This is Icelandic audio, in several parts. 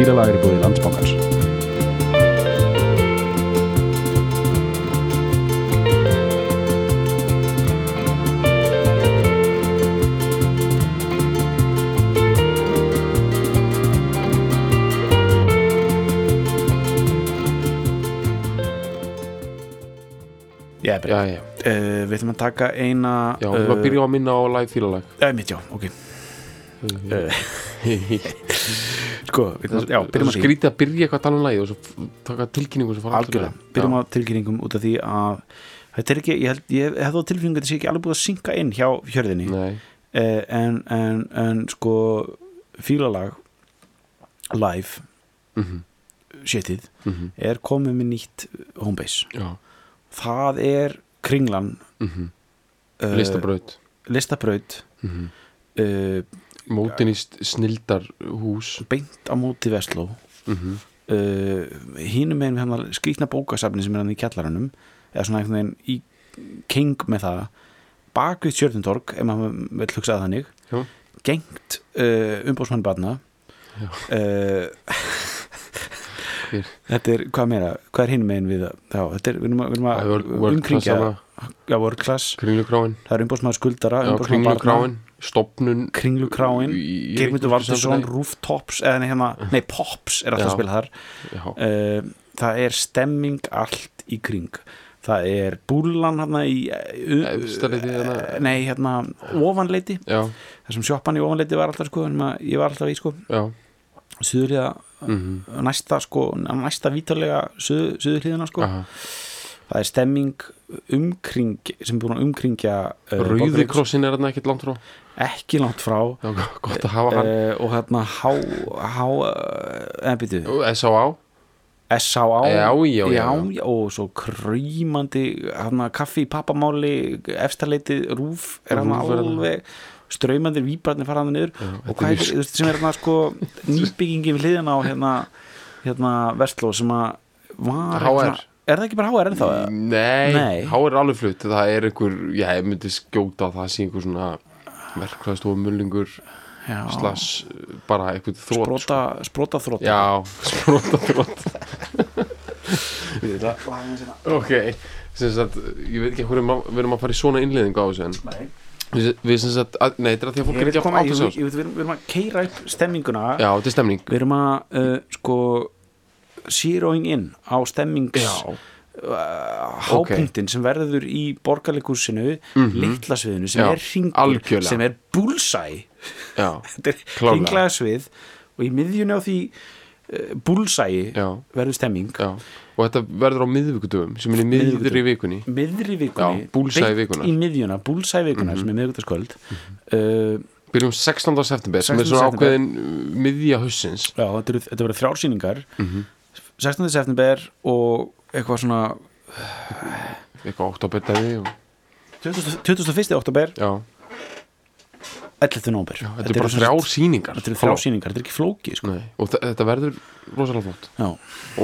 Fílalag er búið landsbankans. Já, Já, já, Uh, við ætlum að taka eina já, við varum að byrja á að minna á live fílalag uh, mitt, já, ok. Uh, Sko, við ætlum að, já, Það byrjum er að því skrítið að byrja eitthvað talað lagi og svo taka tilkynningu sem fara Algjörlega, byrjum á tilkynningum út af því að þetta er ekki, ég held, ég hef þá tilfinningu að þetta sé ekki alveg búið að synka inn hjá hjörðinni uh, en, en, en sko fílalag live mhm, shitið mhm, er komið með nýtt homebase já, það er kringlan mhm. uh, Listabraut. listabraut mhm. uh, Mótinist snildar hús. Beint á móti Vestló. Mhm. Uh, hínum meginn við hann að skrýtna bókasafni sem er hann í kjallaranum eða svona einhvern veginn í king með það bak við Sjörðundorg ef maður vil hugsa það þannig Já. gengt uh, umbóðsmann barna. Uh, þetta er, hvað meira, hvað er hínum meginn við það? Þetta er, við erum að, umkringja world class, það er umbóðsmann skuldara umboðsmaður barna, Stopnun kringlukráin Valdinsson, Reykjavíkursamfélagi. Rooftops eða hérna, nei, Pops er alltaf að spila þar. Uh, það er stemming allt í kring. Það er búlan hérna í Efstaleiti hérna. nei hérna ofanleiti. Þessum sjoppan í ofanleiti var alltaf sko maður- ég var alltaf í sko. Já. Suðurliða mhm, næsta sko næsta vítalega suð, suðurliðina sko. Aha. það er stemming umkring sem er búin að umkringja uh, Rauði Borgarleikhús. krossin er þarna ekkert langt frá ekki langt frá uh, Já, gott að hafa hann og hérna há há uh, en býtu S.A.A. S.A.A. Já, já, já. já, og svo krýmandi hana, kaffi í pappamáli efstaleiti rúf er hann alveg straumandir víbarnir fara hann niður og þetta hvað er veist, sem er hérna sko nýbyggingin við hliðina á hérna, hérna Vestló sem að var HR. hérna- er það ekki bara HR ennþá? Nei, Nei. há er alveg flutt Það er einhver, já, ég myndi skjóta að það sé einhver svona verkvæðstofu mullingur slash bara einhvern þrótt sprota, sprota þrótt Já, sprota þrótt Ok, sem sagt, ég veit ekki hverju við erum að fara í svona innleiðingu á þessu en við, við sem sagt, að, nei, þetta er að því að fólk er ekki koma, að ég, átta sig á ég, þessu veit, við erum, við erum að keira upp stemminguna. Já, þetta er stemning við erum að uh, sko zeroing in á stemmings Já, uh, hápunktin sem verður í borgarleikúsinu Mhm. litla sviðinu sem Já, er ringur sem er já, þetta er Klárlega. ringlega svið og í miðjunni á því uh, já, verður stemming já Og þetta verður á miðvikudöfum sem er í miðri vikunni miðri vikunni, beint vikunnar. í miðjuna, bullseye vikunnar sem er miðvitaðskvöld uh, Byrjum 16. september sem er 16. svona september. ákveðin uh, miðja hausins já, þetta, verður þrjársýningar Mhm. 16. september og eitthvað svona Eitthvað oktober-dæmi og... 20, 21. oktober Já, 11. nómber þetta er bara þrjár sýningar. þetta eru þrjársýningar, þetta er ekki flóki sko. Og þe- þetta verður rosalega flott. Já,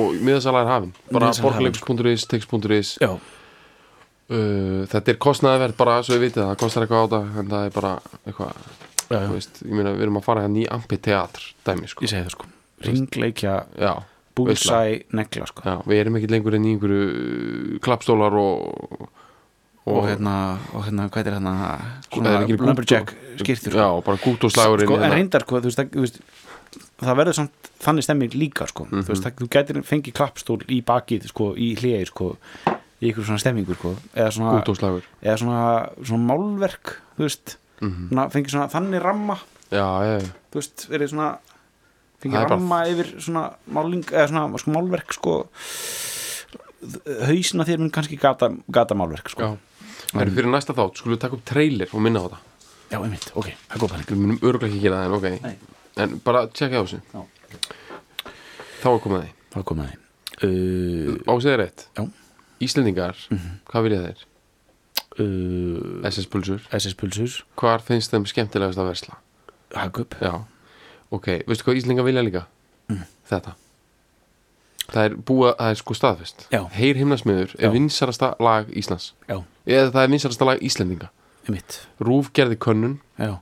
og miðasala er hafin. Bara er borgarleikus.is, text.is já, uh, þetta er kostnaðverð bara svo við vitið það kostar eitthvað á það en það er bara eitthvað já, já. þú veist, ég meina við erum að fara hérna í amfiteatr dæmi sko. Ég segi það sko. Ringleikja, já, bullseye, negla sko. já, við erum ekki lengur inn í einhverju uh, klappstólar og og, hérna, og hérna, hvað er hérna? Það er ekki gútt- lumberjack skýrtur já, bara gút og slagurinn sko, en hérna. reyndar, sko, þú veist, það, veist það verður samt þannig stemming líka sko. þú veist, það, þú gætir fengið klappstól í bakið, sko, í hliði, sko í ykkur svona stemmingur, sko. Eða svona, og eða svona, svona málverk, þú veist. Mhm. svona, fengið svona þannig ramma. Já, já, þú veist, verið svona fengið ramma yfir svona máling, svona sko, málverk, sko. Hausina þér mun kannski gata, gata málverk, sko. Það er fyrir næsta þátt, skulum við taka upp trailer og minna á það. Já, einmitt, ok, það er góð pæling. Við munum örgulega ekki gera það en ok. Nei. En bara tjekka á þessu. Þá er því. Það er komið að því. Uh, Ásæðir rétt. Já. Íslendingar, hvað vilja þeir? uh, SS Pulsur. SS Pulsus Hvar finnst þeim skemmtilegast að versla? Hagup Já, ok, veistu hvað Íslendingar vilja líka? Þetta. Það er búið, það er sko staðfest. Já. Heyr himnasmiður Já. er vinsarasta lag Íslands. Já, Eða það er vinsarasta lag Íslendinga. Einmitt. Rúf gerði könnun. Já,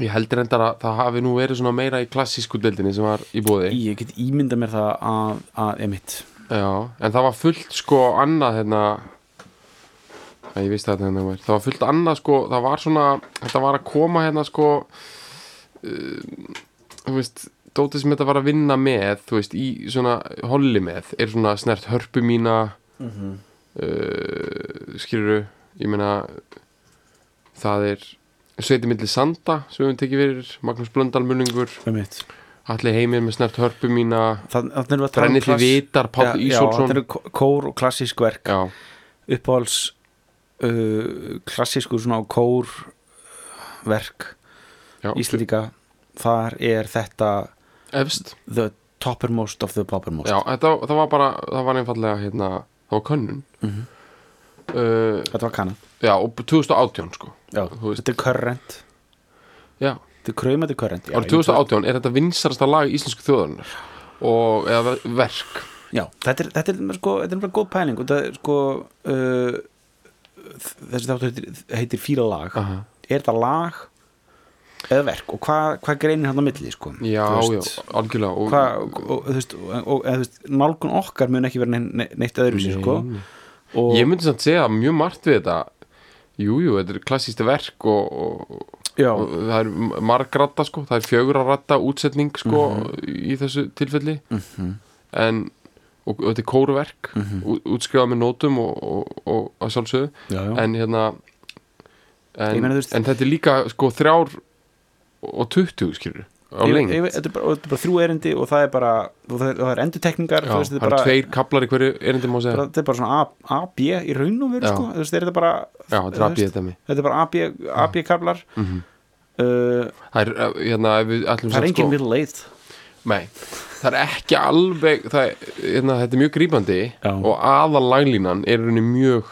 ég heldur reyndar að það hafi nú verið svona meira í klassísku deildinni sem var í bóði ég get ímynda mér það að, að emitt Já, en það var fullt sko annað hérna að ég vissi þetta hérna var. það var fullt annað sko, það var svona þetta var að koma hérna sko uh, þú veist dótið sem þetta var að vinna með þú veist, í svona holli með er svona snert hörpu mína mm -hmm. uh, skiluru ég meina það er Sveiti milli Sanda sem við tekið fyrir Magnús Blöndal Mullingur Allir heimir með snert hörpu mína um Brennið því klass- vitar, Páll Ísólfsson. þetta eru kó- kór og klassísk verk. Já, uppáhalds uh, klassísku svona kór verk já, Íslendinga þar er þetta efst. the toppermost of the poppermost. Já, þetta, það var bara, það var einfallega hérna, það var könnun. Mhm. uh, þetta var kannað Já, og 2018 sko. Já, þetta er current. Já, þetta er kraumandi current. Já, árið 2018 er þetta vinsarasta lag íslensku þjóðarinnar. Og, eða ve- verk. Já, þetta er, þetta er, sko, þetta er bara góð pæling. Og það er sko uh, þessi þáttur heitir, heitir fíla lag. Aha. er þetta lag eða verk? Og hvað hva greinir hann á milli sko? Já, Þú já, veist, algjörlega og, hvað, og, þú veist, og, eða, þú veist, nálgun okkar mun ekki vera ne- ne- neitt öðru sér sko. Ég myndi samt segja mjög margt við þetta. Jú, jú, þetta er klassísta verk og, og, það er margratta sko, það er fjöguraratta útsetning sko í þessu tilfelli. Mhm. en og, þetta er kóruverk mm Mhm. útskrifað með nótum og, og, og að sjálfsögðu. Já, já. en hérna en, meina, veist- en þetta er líka sko þrjár og tuttugu skilur á lengt þetta er bara, þetta er bara þrjú erindi og það er bara og það er, og það það þetta er bara, tveir kaplar í hverju erindi bara, þetta er bara svona A, A, B í raun og veru sko, þú veist, er þetta bara Já, þetta er þetta þetta er bara A, B, A, B kablar Mhm. uh, Það er, uh, hérna, ef við ætlum það er engin middle eighth. Nei, það er ekki alveg það, er- hérna, þetta er mjög grípandi Já. og aðal laglínan er mjög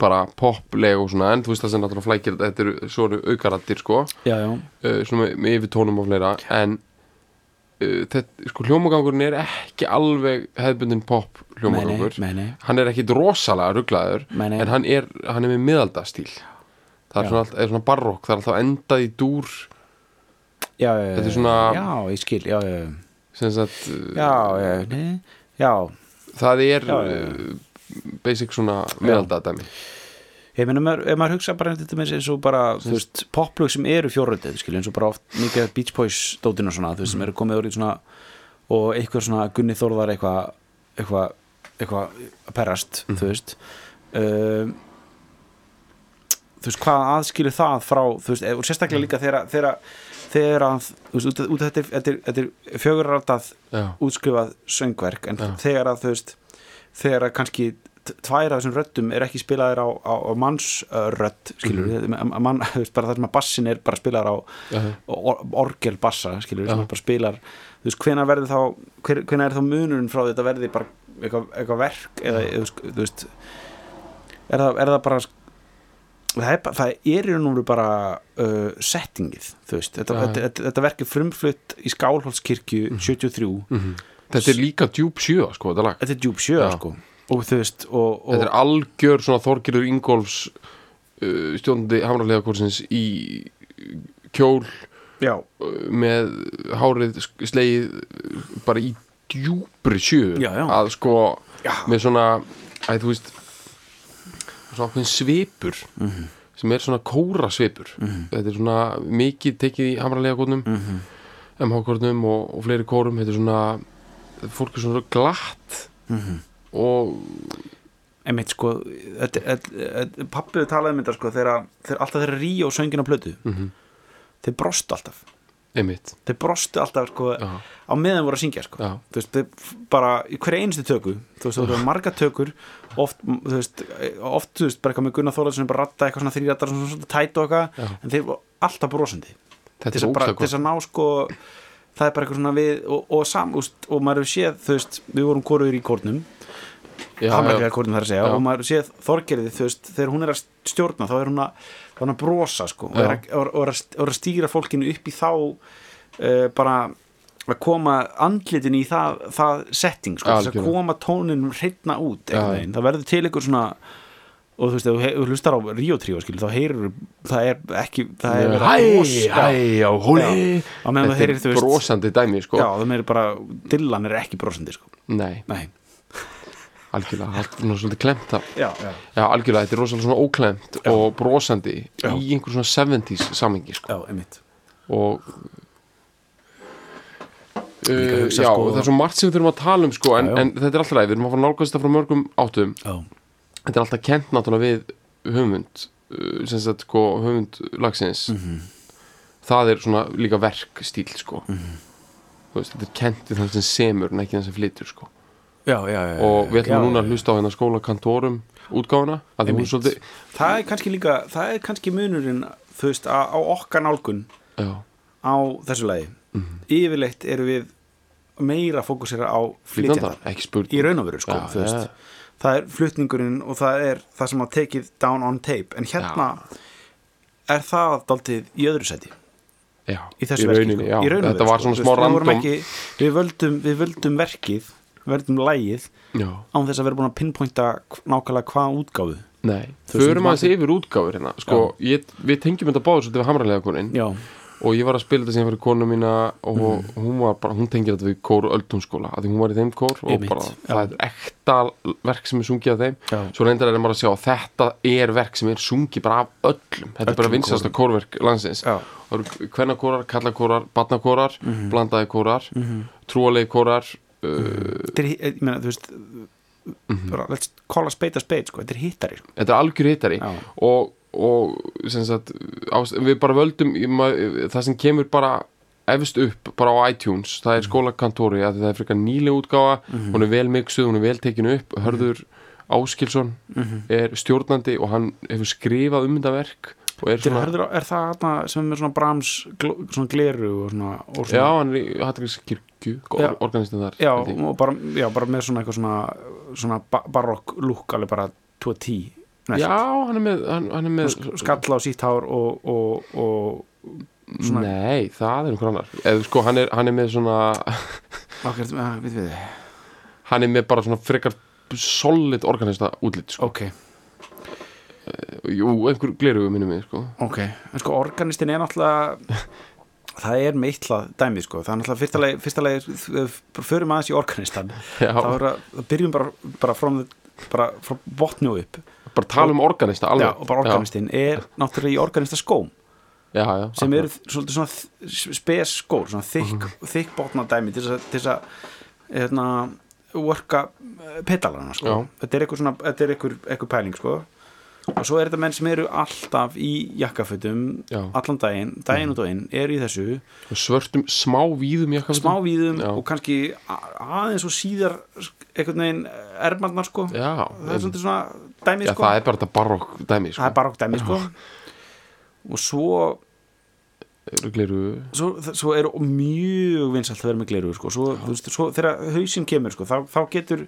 bara popleg og svona en þú veist það sem náttúrulega flækir þetta eru svona aukarattir sko. Já, já, uh, svona með, með yfir tónum og fleira en uh, þetta, sko hljómagangurinn er ekki alveg hefðbundin pop hljómagangur nei, nei, hann er ekki rosalega rugglaður en hann er, hann er með miðaldastíl. Það er svona, er svona barokk það er alltaf endað í dúr. Já, Þetta er svona- já, ég skil, já, já, já, já, nei, já. það er basic svona miðaldadæmi Ég meina, ef maður hugsa bara þetta með eins og bara, þú veist, poplög sem eru fjórröndið, skilja, eins og bara oft mikið Beach Boys dótinu og svona, þú veist, sem eru komið úr í svona, og eitthvað svona Gunni Þórðar eitthvað, eitthvað, eitthvað að perrast, þú veist, um, þú veist, hvað aðskilur það frá, þú veist, og sérstaklega líka þegar, þegar, að, þú veist, út, af þetta, þetta, er- já, útskrifað söngverk en Já. þegar að þú veist þegar kannski tvær af þessum röddum er ekki spilaðir á, á, á mannsrödd skilur við, mm man, þú veist, bara það sem að bassin er bara spilaðir á já, or, orgel bassa, skilur við, Já. sem bara spilar. Þú veist, hvenær verði þá hver, hvenær er þá munurinn frá þetta verði bara eitthvað, eitthvað verk eða, eða, þú þú veist er það, er það bara það er, það er í veru bara uh, settingið, þú veist. Þetta, þetta, þetta, þetta verk er frumflutt í Skálholtskirkju 73 mhm. Þetta er líka djúb sjö sko, þetta lag þetta er djúb Já. sko og þú veist og, og þetta er algjör svona Þorgirður Ingolfs uh, stjóndi hamrarlega í kjól já, uh, með hárið uh, bara í djúbri sjö Já, já. að sko með svona að þú veist svona ákveðin svipur Mhm. sem er svona kóra svipur þetta er svona mikið tekið í hamrarlega góðnum Mhm. MH-kórnum og, og fleiri kórum þetta er svona fólk er svona glatt Mhm. og einmitt sko pabbi talaði um þetta sko þegar, alltaf þeirra rí og söngin á plötu mm þeir brostu alltaf. Einmitt. Þeir brostu alltaf sko já, á meðan voru að syngja sko. Þú veist, þeir bara í hverja einustu töku þú veist, það voru marga tökur oft, þú veist, oft, þú veist, bara eitthvað með Gunnar Þólaðsson sem bara ratta eitthvað svona þrýrættar svona, svona tæt og eitthvað, en þeir voru alltaf brosandi. Þetta er þess að ná sko það er bara eitthvað svona við og, og, sam, úst, og maður hefur séð, þú veist, við vorum koruður í kórnum. Já, hamrækjar kórnum þar að segja Já. og maður hefur séð Þorgerði, þú veist, þegar hún er að stjórna þá er hún að, er hún að brosa sko og er að, og, er að, stýra fólkinu upp í þá uh, bara að koma andlitin í það, það setting sko, að koma tóninum hreitna út það verður til einhver svona og þú veist, ef þú þú hlustar á Ríó Tríó skilur, þá heyrir það er ekki það er verið að bros- já, hæ, já, hóli Já. á meðan þú heyrir, þú er veist brosandi dæmi, sko. Já, það meiri bara, Dylan er ekki brosandi sko. Nei, nei, algjörlega, allt svona svolítið klemt það já, já, Já, algjörlega, þetta er rosalega svona óklemt Já. og brosandi í einhver svona 70s samengi, sko. Já, einmitt. Og uh, hugsa, já, sko- það er svo margt sem við þurfum að tala um sko, en, en þetta er alltaf ræð, við erum að fara nálgast það frá mörgum áttum. Já, þetta er alltaf kent náttúrulega við höfund uh, sem sagt sko höfund lagsins. Mhm. það er svona líka verkstíl sko. Mhm. þú veist, þetta er kent við þann sem semur en ekki þann sem flytur sko. Já, já, já og við ætlum núna að hlusta á hérna skóla kantórum útgáfuna, svolítið það er kannski líka, það er kannski munurinn þú veist, á, á okkar nálgun já, á þessu lagi. Mhm. yfirleitt eru við meira fókusera á flytjandar, í raun og veru sko, þú veist. Það er flutningurinn og það er það sem að tekið down on tape. En hérna er það daldið í öðru seti já, í þessu verki sko. já, þetta var sko. svona Þú smá við random ekki, við, völdum, við völdum verkið völdum lægið já, án þess að vera búin að pinpointa nákvæmlega hvað útgáfu. Nei, förum þú aðeins yfir útgáfur hérna, sko, ég, við tengjum þetta báður svolítið við hamralega konin já, og ég var að spila þetta sem fyrir konu mína og Mhm. hún var bara, hún tengir þetta við kór Öldunskóla, að því hún var í þeim kór og Einmitt, bara, það er ekta verk sem er sungið af þeim Já. svo reyndar er maður að sjá að þetta er verk sem er sungið bara af öllum þetta er bara Öllum vinsasta kórverk landsins Já. það eru kvennakórar, kallakórar, barnakórar Mhm. blandaði kórar, trúalegi kórar uh, þetta er, ég meina, þú veist Mhm. bara, let's call a spade a spade sko, þetta er hittari sko. þetta er algjör hittari og, og sagt, við bara völdum það sem kemur bara efst upp bara á iTunes það er skólakantóri að það er frekar nýlega útgáfa hún er vel miksuð, hún er vel tekinu upp. Hörður Áskilsson er stjórnandi og hann hefur skrifað um þetta verk og er Þetta er, svona herður, er það hana, sem er svona brams gl- svona gleru og svona, og já, svona hann er í Hattakirkju Já. organistin þar já, bara, já, bara með svona svona, svona ba barokk lúk alveg bara 2 10 já, hann er með, hann, hann er með skalla á sítt hár og, og, og svona- nei, það er einhver annar. Eða sko, hann er, hann er með svona okkur, uh, við við hann er með bara svona frekar solid organista útlit sko. ok, jú, einhver glerugu minnum mig sko. ok, en sko organistin er náttúrulega það er meitlað dæmi sko, það er náttúrulega fyrsta leið, förum aðeins í organistan. Þá byrjum bara bara frá, bara frá botnu upp bara tala um organista alveg já, og bara organistin er náttúrulega í organista skóm já, já, sem eru svolítið svona spes skór, svona þykk, Mhm. þykk botna dæmi til þess að, hérna, worka petalana sko. Já. þetta er er eitthvað pæling sko. Og svo er þetta menn sem eru alltaf í jakkafötum Já. Mhm. allan daginn, daginn og inn eru í þessu, svörtum smá víðum jakkafutum. smá víðum Já. og kannski aðeins og síðar einhvern veginn ermarnar sko. já, það er svona dæmi já, sko. það er bara þetta barokk dæmi sko. það er bara okkur dæmi sko. og svo glerugu svo, svo er mjög vinsalt að vera með gleru sko. svo, veist, svo þegar hausinn kemur sko, þá, þá getur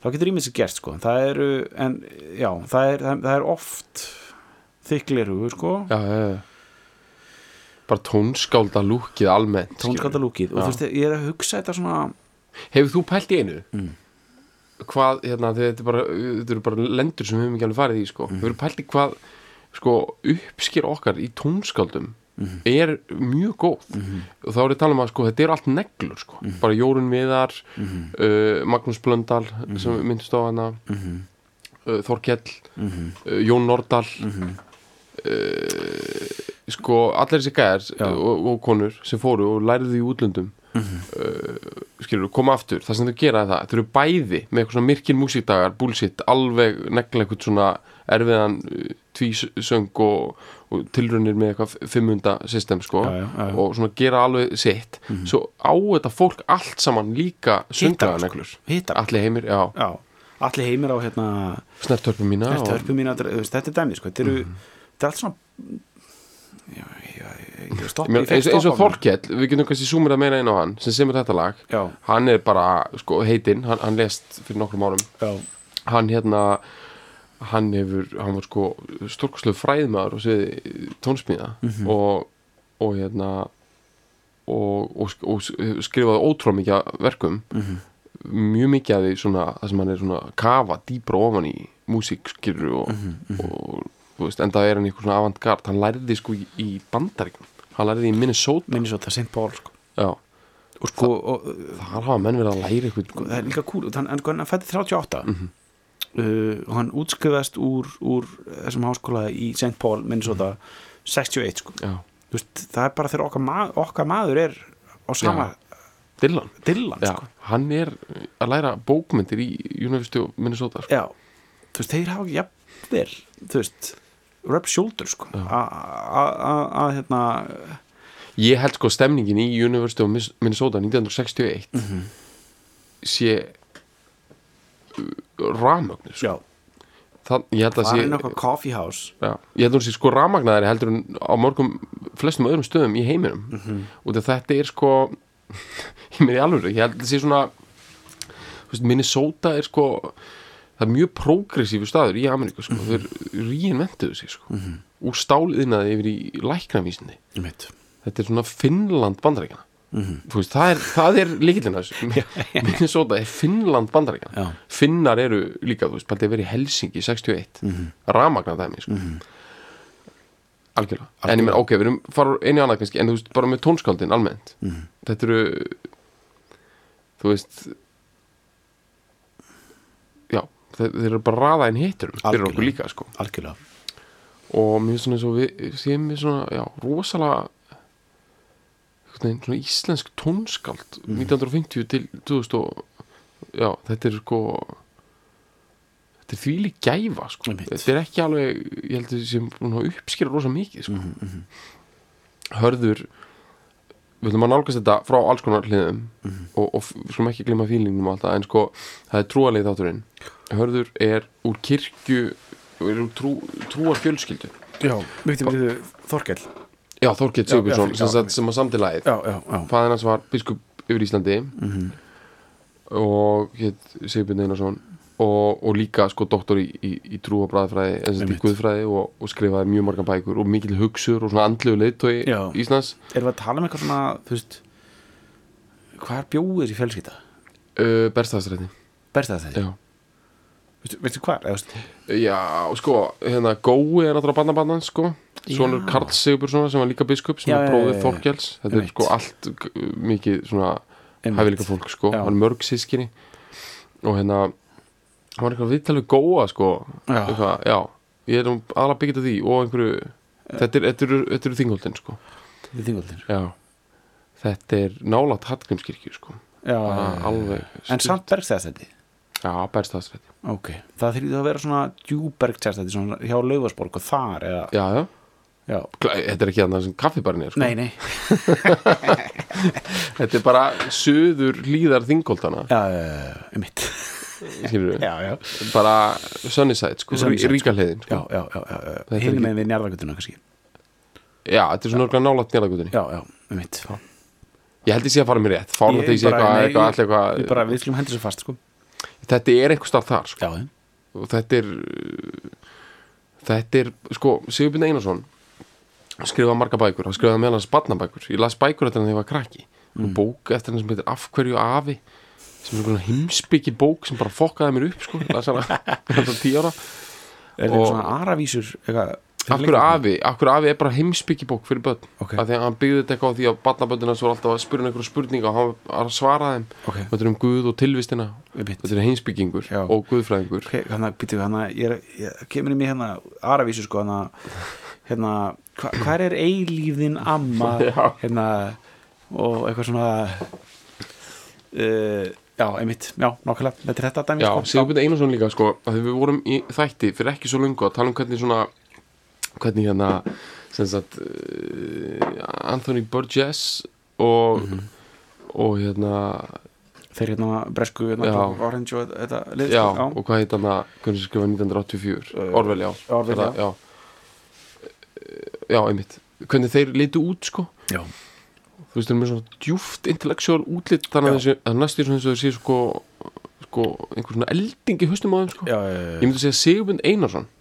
þá getur ímið sér gert sko. það eru en, já, það, er, það, er oft þykk gleru sko. já, já, bara tónskálda lúkið almennt skilur. tónskaldalúkið og þú veist, ég er að hugsa þetta svona hefur þú pælt í einu Mm. hvað, hérna, þetta er bara þetta eru bara lendur sem við höfum ekki alveg farið í sko. Mm. hefur pælt í hvað sko, uppsker okkar í tónskáldum Mhm. er mjög góð og þá er ég að tala um að sko, þetta er allt neglur sko. Mhm. bara Jórun Viðar uh, Magnús Blöndal sem myndist á hana uh, Þorkell Mhm. uh, Jón Nordal uh, sko allir þessi gæðar og, og konur sem fóru og læriðu í útlöndum uh, skilur, koma aftur það sem þau gera er það, þau eru bæði með eitthvað svona myrkin músíkdagar, bullshit, alveg negla eitthvað svona erfiðan uh, tvísöng og, og tilraunir með eitthvað fimmunda system sko. Já, já, já, og svona gera alveg sitt. Svo á þetta fólk allt saman líka söngaðaneglur hittar allir heimir, já, já, allir heimir á hérna snertörpum mína þetta og- örpu mín að, þú veist, þetta er dæmi sko. þetta eru, þetta er allt svona eins, og. Þorkell, við getum kannski súmur að meina inn á hann sem semur þetta lag. Já, hann er bara, sko, heitinn, hann, hann lest fyrir nokkrum árum. Já, hann hérna hann hefur, hann var sko stórkoslu fræðmaður og sviði tónsmíða og, og hérna og, og, og skrifaði ótrúlega mikið af verkum. Mjög mikið að því svona það sem hann er svona að kafa dýbra ofan í músík skilur og, Mhm, og þú veist, enda er hann eitthvað svona avantgard hann lærði sko í, í bandaríkjum hann lærði í Minnesota. Minnesota, St. Paul sko. já, og sko, og, þar hafa menn verið að læra eitthvað það er líka cool hann, hann, hann fætti 38 Mhm. Uh, hann útskriðast úr, úr þessum háskóla í St. Paul Minnesota 61 sko. já, veist, það er bara þegar okkar, ma okkar maður er á sama Dylan dillan já, sko. hann er að læra bókmyndir í University of Minnesota sko. já, veist, þeir hafa ekki jafnvel, rub shoulder sko Já. að hérna ég held sko stemningin í University of Minnesota 1961 Mhm. sé ramögnu sko. já, það, ég held að það sé er nokkað coffee house Já, ég held að hún sé sko rafmagnaðari heldur en á mörgum flestum öðrum stöðum í heiminum. Mm Mhm. og þetta er sko ég í alveg, ég held að sé svona veist, Minnesota er sko það er mjög progressífu staður í Ameríku sko, þeir reinventuðu sig sko. Úr stáliðnaði yfir í læknavísinni þetta er svona Finnland bandaríkjana Mhm. þú veist, það er, það er líkillina þessu Minnesota er Finnland bandaríkjana Já. Finnar eru líka, þú veist, bara að vera í Helsingi 61, mm -hmm. rafmagna dæmi sko. algjörlega en ég menn, ok, við erum fara einu annað kannski en þú veist, bara með tónskáldin almennt þetta eru þú veist já, þeir, eru bara raða einn hittur fyrir Algjörlega. okkur líka, sko algjörlega og mér finnst svona eins og við séum við svona, já, rosalega veginn, svona íslensk tónskáld Mhm. 1950 til 2000 og já, þetta er sko þetta er þvíli gæfa sko. Þetta er ekki alveg ég held að þetta sem búin að uppskýra rosa mikið sko. Mhm, hörður við ætlum að nálgast þetta frá alls konar hliðum Mhm. og, og við skulum ekki glemma fílingnum og allt það, en sko, það er trúalegi þátturinn hörður er úr kirkju er úr trú, trúar fjölskyldu já, veitum við Þorkell Já, Þorkett Já, Sigurbjörnsson sem, sem að samtilegið Fæðin hans var biskup yfir Íslandi Mhm. og hétt Sigurbjörn Einarsson og, og líka sko doktor í, í, í trú og bræðfræði en sem í Einmitt. guðfræði og, og skrifaði mjög margar bækur og mikil hugsur og svona andlegu leiðtói Já. Íslands erum við að tala um eitthvað svona, veist hvað er bjóður í fjölskylda? uh, Berstafsrætti Berst það þetta? Já. Veistu, hvað? Já, sko, hérna Gói er náttúrulega barnabarnan sko. Svonur. Karl Sigurbjörnsson sem var líka biskup sem Já, er bróðið. Þorkels. þetta er sko allt g- mikið svona hæfileika fólk sko, Já. hann er mörg sískinni og hérna hann var eitthvað viðtalið góa sko. Já. eitthvað, já, ég er nú aðla byggjað á því og einhverju þetta er, þetta eru, þetta eru þingholdin sko. Já, þetta er nálat Hallgrímskirkju sko. Já, alveg en samt bergstæðstætti já, berstafsrætti ok, það þurfið að vera svona djúbergstæðstætti svona hjá Laufasborg og þar eða, já, já, já, þetta er ekki þannig sem kaffibarni er sko. Nei, nei. Þetta er bara söður hlýðar þingholdana já, já, mitt já, já, bara Sunnyside sko, Sunnyside, ríka hliðin já, sko. já, já, já, ekki- með við njarðagutuna kannski. Já, þetta er svona örgulega nálat nýragutinni já, já, mitt ég held sé að fara mér rétt. Fárlega Ég þegar ég sé eitthvað, við skulum hendur svo fast sko þetta er eitthvað starf þar sko. og þetta er uh, þetta er, sko, Sigurbjörn Einarsson skrifaði marga bækur, hann skrifaði meðal hans barnabækur, ég las bækur þetta þegar ég var krakki. Mm. bók eftir hann sem heitir Af hverju afi? Sem er heimsbyggi bók sem bara fokkaði mér upp, sko las hana, þetta tíu ára. Er það svona aravísur eitthvað Hverju afi, af hverju afi er bara heimsbyggi bók fyrir börn, Ok. af því að hann byggði þetta eitthvað á því að barnaböndina svo alltaf að spyrja um einhverju spurninga og hann var að svara þeim. Ok, þetta er um Guð og tilvistina. Þetta er heimsbyggingur Já. og Guðfræðingur. Ok, hann að býtu hann að ég, ég kemur í mig hérna aravísu sko hann að hérna, hva, hvað er eilífðin amma? Hérna og eitthvað svona uh, já, einmitt, já, nákvæmlega þetta er þetta dæmi Já, sko. Sigurbjörn Einarsson líka sko að við vorum í þætti fyrir ekki svo lungu að tala um hvernig svona hvernig hérna sem sagt uh, Anthony Burgess og Mhm. og hérna þeir hérna bresku hérna, Já. orange og þetta lið já, sko, og hvað heit hann að hvernig sem skrifa 1984 Uh, Orwell, já Orwell, Er það- já. já, einmitt hvernig þeir litu út sko já. þú veist, þeir eru með svona djúft intellektuál útlit þannig Já. að þessi, að næstu svona eins og þeir séu sko sko, einhver svona eldingi haustum á þeim sko Já, já, ég myndi segja Sigurbjörn Einarsson Já.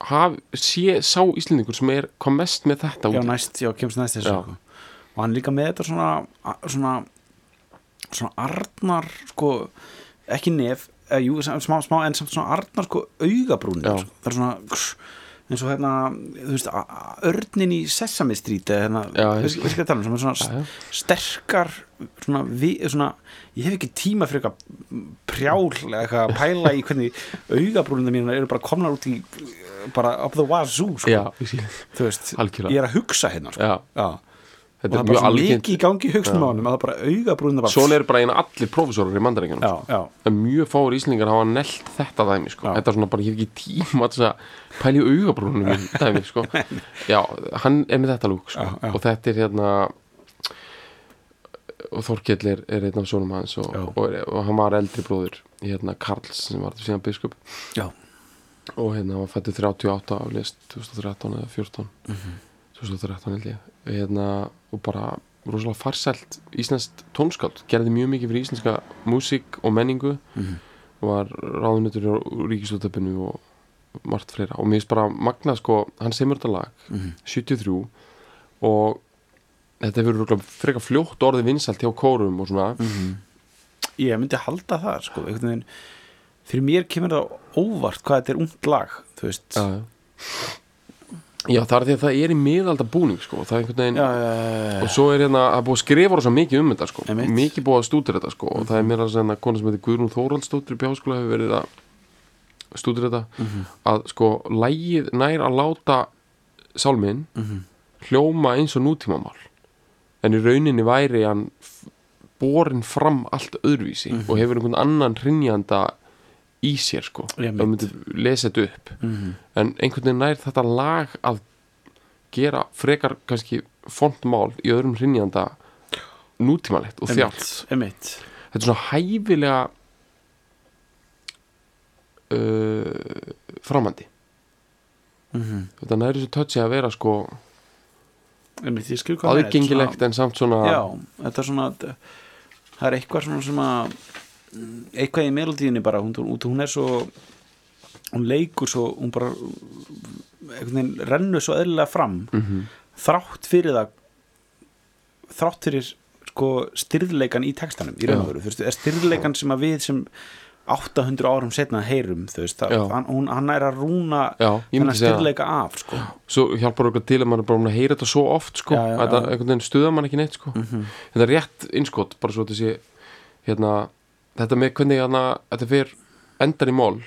Haf, sé sá Íslendingur sem er kom mest með þetta já, út næst, já, kemst næst þessu Já. sko. og hann líka með þetta svona, svona svona Arnar sko, ekki nef eða, jú, sem- smá, smá, en samt svona Arnar sko, augabrúnir Já. sko. það er svona kss, eins og hérna þú veist, örnin í Sesame Street hérna, Já, veist hvað ég tala um svona Já, já. sterkar svona, vi, svona, ég hef ekki tíma fyrir eitthvað prjál eitthvað að pæla í hvernig augabrúnina mína eru bara komnar út í bara up the wazoo sko. Já, þú veist, Algjörlega. ég er að hugsa hérna sko. Og það er er bara svo mikið í gangi hugsunum á honum að það bara augabrúnina bara Svona eru bara eina allir prófessorar í mandaríkjunum en mjög fáir íslingar hafa nelt þetta dæmi sko. Þetta er svona bara, ég hef ekki tíma að pæla í augabrúnum mín dæmi sko. já, hann er með þetta lúk sko. Og þetta er hérna og Þorkell er, er einn af sonum hans og, og, og hann var eldri bróður hérna Karls sem var síðan biskup. Já, og hérna hann var fættur 38 af lest 2013 eða 14 2013 held ég. Hérna, og bara rosalega farsælt íslenskt tónskáld gerði mjög mikið fyrir íslenska músík og menningu. Var ráðunutur í ríkisútöpinu og margt fleira. Og mér finnst bara magnað sko, hann semur þetta lag 73 og þetta hefur frekar fljótt orðið vinsælt hjá kórum og svona ég myndi halda það sko, veginn fyrir mér kemur það óvart hvað þetta er ungt lag þú veist já, já. það er því að það er í miðalda búning sko, það er einhvern veginn já, já, já, og svo er hérna að búið að skrifa rosa mikið um þetta sko. Einmitt. mikið búið að stúdur þetta sko. og það er mér að segja að kona sem heitir Guðrún Þóraldsdóttir í bjáskóla hefur verið að stúdur þetta að sko lægið nær að láta sálminn hljóma eins og nútímamál en í rauninni væri hann borin fram allt öðruvísi og hefur einhvern annan hrinjanda í sér sko Einmitt. það myndi lesa þetta upp. En einhvern veginn nær þetta lag að gera frekar kannski fontmál í öðrum hrinjanda nútímalegt og þjált. Þetta er svona hæfilega uh, framandi. Þetta næri svo tötsi að vera sko emitt, ég skil hvað það er, aðgengilegt en samt svona já, þetta er svona það er eitthvað svona sem að mm, eitthvað í melodíunni bara hún, hún, er svo hún leikur svo, hún bara veginn rennur svo eðlilega fram Mhm. þrátt fyrir það þrátt fyrir sko styrðleikan í textanum í raun og veru, þú veist, er styrðleikan sem að við sem 800 árum setna heyrum, þú veist, það, hann, hún, hann er að rúna þennan segja það. styrðleika af, sko. Svo hjálpar okkur til að maður er bara að heyra þetta svo oft sko, Já, já, að. Mhm. einhvern veginn stuða mann ekki neitt sko. Þetta er rétt innskot, bara svo þetta sé hérna, þetta með hvernig hérna, þetta fer endar í mól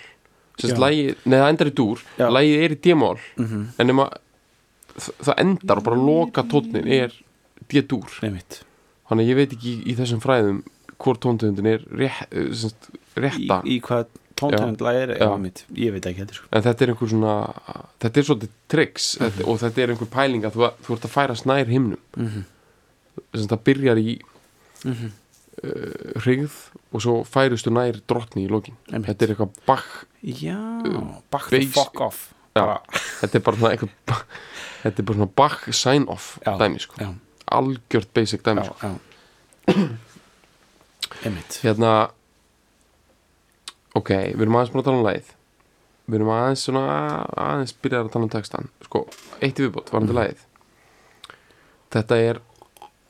neða endar í dúr. Lægið er í d-mól en nema þ- það endar og bara loka tónnin er d-dúr þannig að ég veit ekki í, í þessum fræðum hvort tóntöndin er rétt, eh, semst, í, rétta í hvað tóntöndla er Já. einmitt, ég veit ekki heldur sko. en þetta er einhver svona þetta er svolítið tricks þetta, og þetta er einhver pæling að þú, þú ert að færa snær himnum mm. -hmm. það byrjar í mm -hmm. uh, hrigð og svo færustu nær drottni í Einmitt. þetta er eitthvað bakk já, back the base- fuck off já, þetta er bara svona eitthvað þetta er bara svona bakk sign off Já, dæmi sko, já, algjört basic dæmi já, sko. einmitt. Hérna ok, við erum aðeins búin að tala um lægið við erum aðeins svona aðeins byrjar að tala um textan sko, eitt í viðbót, varandi Mhm. lægið þetta er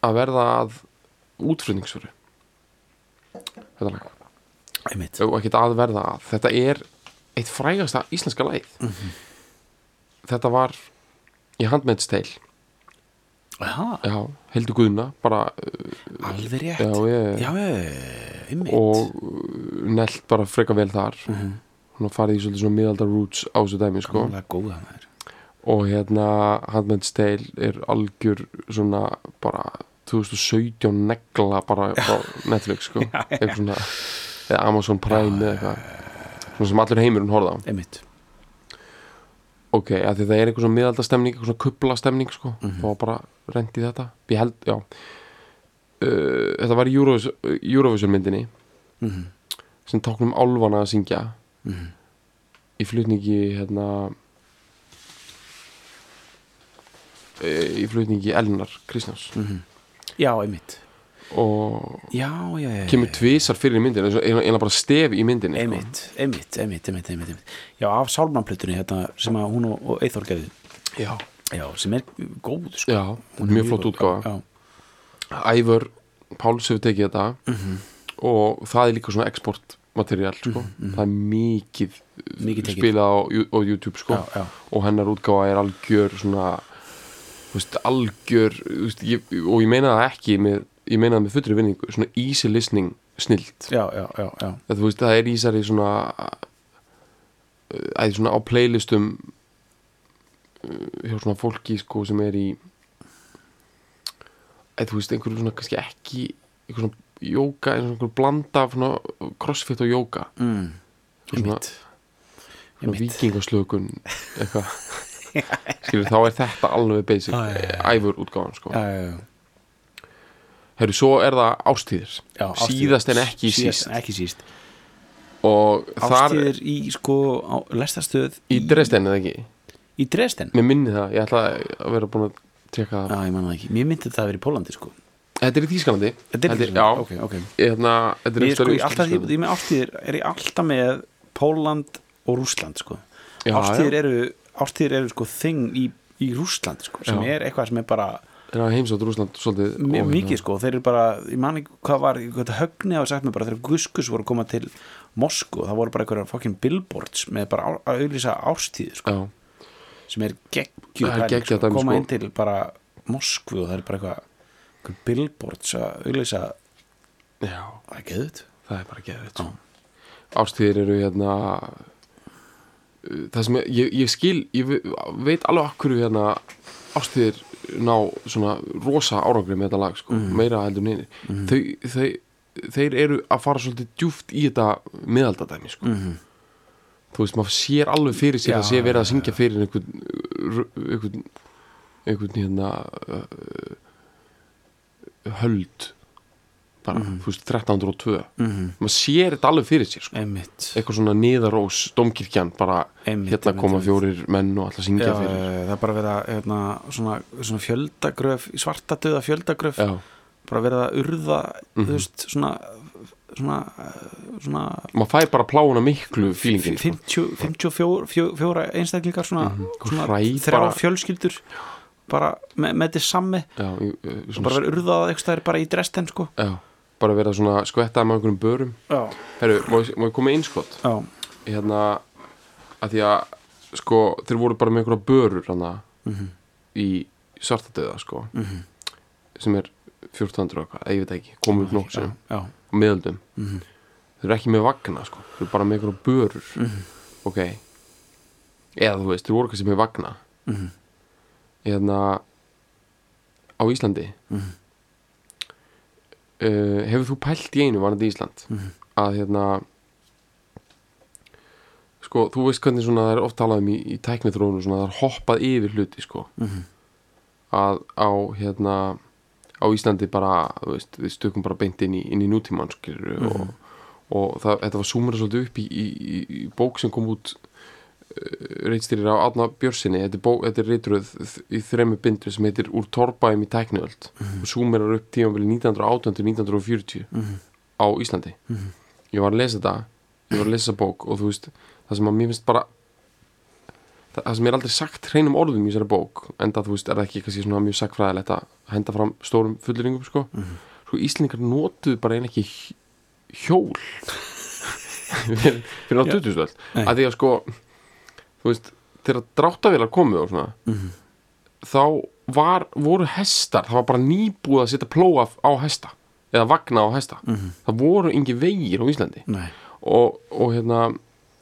að verða að útflutningsföru þetta lag. Og ekkert að verða að. Þetta er eitt frægasta íslenska lægið Mhm. þetta var í Handmaid's Tale já, já, Hildur Guðna bara, alveg rétt já, ég, já, já, einmitt og uh, nelt bara freka vel þar Mhm. hún har farið í svolítið svona miðaldar roots á þessu dæmi sko. Góða og hérna Handmaid's Tale er algjör svona bara 2017 negla bara á Netflix sko. eitthvað svona eða Amazon Prime eða eitthvað svona sem allur heimurinn horfða á einmitt, ok, að því það er eitthvað svona miðaldastemning eitthvað svona kublastemning sko. Mhm. þá var bara rent í þetta. Ég held, já. Uh, þetta var í Eurovision, myndinni Mhm. sem tóknum álfana að syngja. Mhm. í flutningi hérna eh, í flutningi Elnar Kristjáns. Já, einmitt. Og já, já, já, kemur tvisar fyrir í myndinni eiginlega bara stef í myndinni sko. einmitt, einmitt, einmitt, einmitt, já, af sálmanplutunni hérna, sem að hún og, og Eithor gerði já, já, sem er góð sko. já Hún er mjög flott já, Ævar Páls hefur tekið þetta Mhm. og það er líka svona exportmaterial sko. það er mikið, Mikið spilað á, á YouTube sko. já, já, og hennar útgáfa er algjör svona veist, algjör veist, ég, og ég meina það ekki með, ég meina það með fullri vinningu svona easy listening snilt já, já, já, já. það, það er ísari svona æði svona á playlistum hjá svona fólki sko sem er í æði þú veist einhverju svona kannski ekki einhverju svona jóka einhverju blanda af svona crossfit og jóka Mm. svona, svona vikingaslökun eitthvað. Skilur þá er þetta alveg basic Já, já, já. æfur útgáðan sko. Já, já. Herru, svo er það ástíðir Já, ástíðir. síðast en ekki Síðast síst. ekki síst. Og þar Ástíðir í sko lestarstöð í Dresden eða ekki Í Dresden? mér minni það, ég ætla að vera búin að tjekka það. Já, ég manna það ekki. Mér myndi þetta að vera í Pólandi sko. Þetta er í Þýskalandi. Þetta er Þetta ekki já, Ok, ok. Hérna, þetta er Ég, sko, í ég, alltaf, ég, Íslandsfjörðum. ég með ástíðir er ég alltaf með Póland og Rússland sko. Já, Ástíðir já. eru, ástíðir eru sko þing í, í Rússland sko sem Já. er eitthvað sem er bara er að heimsótt Rúsland svolítið mjög mikið sko. Þeir eru bara, ég man ekki hvað var hvað högni hafa sagt mér bara þegar Guskus voru að koma til Moskú, það voru bara einhverjar fucking billboards með bara að auðlýsa árstíð sko, sem er geggjað sko, koma sko. inn til bara Moskvu og það er bara eitthvað einhver billboards að auðlýsa já, það er geðut það er bara geðið ástíðir eru hérna það sem ég, ég, ég skil ég ve- veit alveg akkur hérna ástíðir ná svona rosa árangri með þetta lag sko, meira heldur neini þau, þau, þeir eru að fara svolítið djúft í þetta miðaldadæmi sko. Mhm. Þú veist, maður sér alveg fyrir sér Já, að sé verið að syngja fyrir einhvern einhvern, einhvern hérna uh, höld bara, þú veist, 1302 Mhm. maður sér þetta alveg fyrir sér sko. einmitt eitthvað svona niðarós, domkirkjan bara Einmitt, hérna einmitt, koma einmitt. fjórir menn og alltaf syngja Já, fyrir já, það er bara verið að hérna, svona, svona fjöldagröf svarta döða fjöldagröf já, bara verið að urða Mhm. þú veist, svona svona, svona maður fær bara pláuna miklu fílingin sko. 50, 54 fjó- fjóra einstaklingar svona, Og svona hræ þrjá bara- fjölskyldur bara með, með þetta í- í- og svona, bara verið urðað eitthvað það er bara í Dresden sko. Já, bara vera svona skvettað með einhverjum börum. Herru, má, ég- koma já, hérna að því að sko, þeir voru bara með einhverja börur hana, Mhm. í svartadöða sko, sem er 1400 og eitthvað, eða ég veit ekki komum upp nokkuð já, sem, já, á miðöldum Mhm. þeir eru ekki með vagna sko, þeir eru bara með einhverja börur Mhm. ok eða þú veist, þeir voru kannski með vagna Mhm. hérna á Íslandi uh, hefur þú pælt í einu varandi Ísland Mhm. að hérna sko, þú veist hvernig svona það er oft talað um í, í tæknithrónu svona það er hoppað yfir hluti sko Mhm. að á hérna á Íslandi bara, þú veist, við stökum bara beint inn í, inn í nútímann skilur Mhm. og, og það, þetta var súmur svolítið upp í, í, í, bók sem kom út uh, reitstýrir á Átna Björsinni þetta er, er reitröð í þremmu bindur sem heitir Úr torrbæum í tækniöld og súmerar upp tímafili 1918 til 1940 Mhm. á Íslandi Mhm. ég var að lesa þetta ég var að lesa bók og þú veist það sem að mér finnst bara það, sem er aldrei sagt hreinum orðum í þessari bók en það þú veist er það ekki kannski svona mjög sagfræðilegt að henda fram stórum fulluringum sko Mhm. sko Íslendingar notuðu bara einn ekki hj- hjól fyrir, fyrir á Já. 2000 öll Nei. að því að sko þú veist þegar dráttavélar komu og svona Mhm. þá var, voru hestar það var bara nýbúið að setja plóa á hesta eða vagna á hesta Mhm. það voru engi vegir á Íslandi nei og, og hérna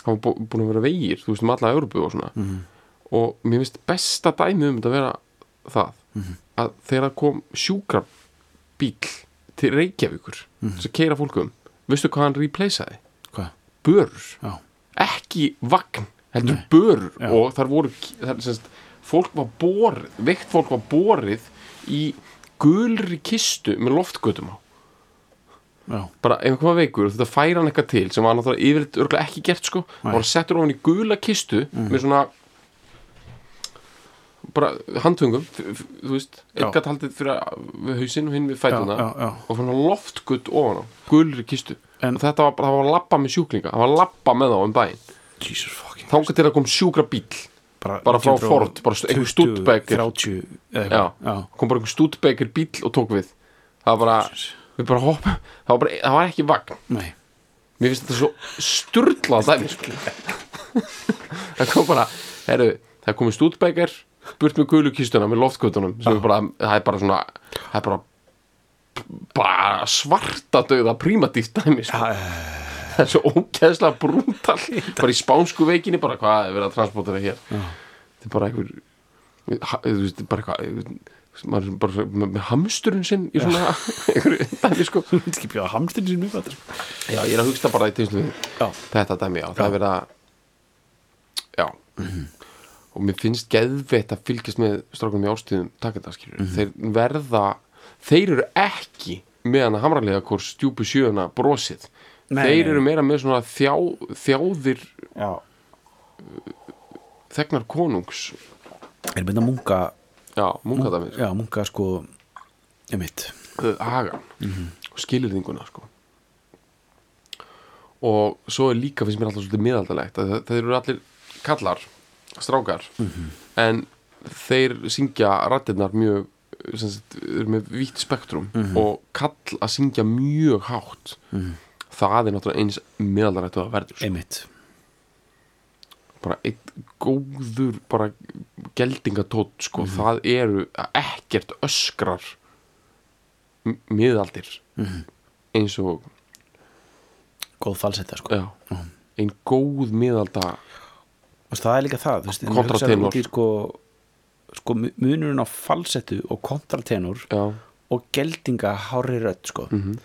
bú- búin að vera vegir, þú veist um alla Európu og svona Mhm. og mér finnst besta dæmi um þetta að vera það Mhm. að þegar kom sjúkrabíl til Reykjavíkur Mhm. þess að keira fólkum, veistu hvað hann replaceaði? hvað, Börur, já, ekki vagn heldur Nei. börur Já. og þar voru þar, semst, fólk var borið, veikt fólk var borið í gulri kistu með loftgötum á já, bara ef einhver var veikur og þetta færa hann eitthvað til sem var náttúrulega yfirleitt örgulega ekki gert sko. Nei. var settur ofan í gula kistu með svona bara f- þú veist, gætt haldið fyrir hausinn og hinn við fætuna já, já. og hann loftgutt ofan á gulri kistu. En- og þetta var bara, það var að lappa með sjúklinga það var að lappa með þá um Jesus fucking þángar til að kom sjúkra bíl bara frá 1920, Ford, bara einhver Studebaker. 30 eða já, eitthvað, já, kom bara einhver stúdbegur bíl og tók við. Það var bara, við bara hoppum það var, bara, það var ekki vagn. Nei, mér finnst þetta svo sturla sko. það kom bara heru, það komið stúdbækjar burt með gulukistuna með loftkutunum bara, það er bara svona það er bara bara svarta döða prímatíft dæmi sko. það er svo ógeðslega brútal bara í spánsku veikinni bara hvað er verið að transportera hér? Þetta er bara einhver þú veist, bara eitthvað maður bara með, hamsturinn sinn í svona einhverju dæmi sko. Ekki bjóða sín upp þetta, sko. Já, ég er að hugsta bara í Já. þetta dæmi, já, það er verið að já. Og mér finnst geðveitt að fylgjast með strákunum í ástíðum takkandaskýrur þeir verða, þeir eru ekki með hana hamralega hvort stjúpu sjöuna brosið. Nei, þeir eru meira með svona þjá, þjáðir já, þegnar konungs. Er mynda munka já, munkadæmi, já, munka sko ég mitt, hagan og skilirðinguna sko. Og svo er líka finnst mér alltaf svolítið miðaldalegt að þeir eru allir kallar strákar. En þeir syngja rættirnar mjög sagt, eru með vítt spektrum og kall að syngja mjög hátt. Það er náttúrulega eins miðaldalegt og það verður sko. einmitt bara einn góður bara geldingatótt sko, það eru ekkert öskrar miðaldir. Eins og góð falsetta sko. Já, einn góð miðalda og það er líka það, veist, en Kontratenor. sko, sko mu- munurinn á falsettu og kontratenor já, og geldinga hári rödd sko. Mhm.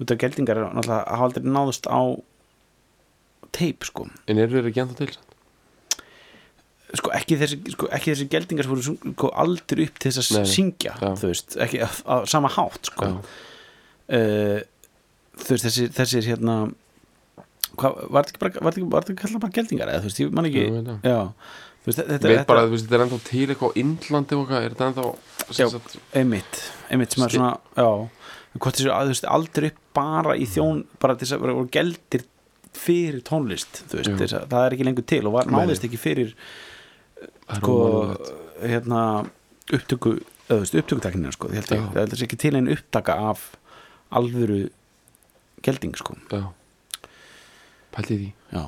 út af geldingar náttúrulega hafa aldrei náðust á teip sko. En eru þeir ekki ennþá til samt? Sko ekki þessi, sko, ekki þessi geldingar sem voru sko, aldrei upp til þess að syngja Já. þú veist, ekki á, á sama hátt sko Já. uh, þú veist, þessi, þessi hérna hvað, var þetta ekki var þetta ekki, kallað bara geldingar eða þú veist, ég man ekki já, þú veist, þetta, veit bara að þetta er ennþá til eitthvað á Indlandi og eitthvað, er þetta ennþá Já. sagt, einmitt, einmitt sem er svona já, hvort þessi, að, þú veist, aldrei upp bara í þjón, bara þess að vera voru geldir fyrir tónlist veist, Já. að, það er ekki lengur til og var, náðist ekki fyrir er sko, hérna upptöku, veist, upptökutaknina sko, ég held ég, það er ekki til einn upptaka af alvöru gelding sko, Já. Pælti því, já,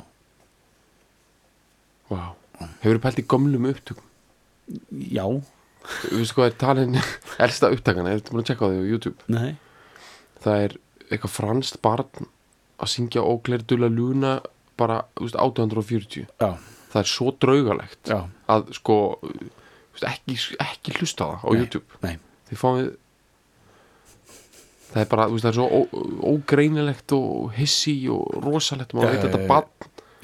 vá. Hefur pælt í gömlum upptökum? Já. Þú veist hvað er talin elsta upptakana, er þetta búin að tjekka á því á YouTube? Nei, Það er eitthvað franskt barn að syngja ógleir dulla luna bara, þú veist, 1840 já, Það er svo draugalegt já, að sko ekki, ekki hlusta á það á Nei. YouTube. nei. Þið fáum við Það er bara, það er svo ó, ógreinilegt og hissi og rosalegt maður veit þetta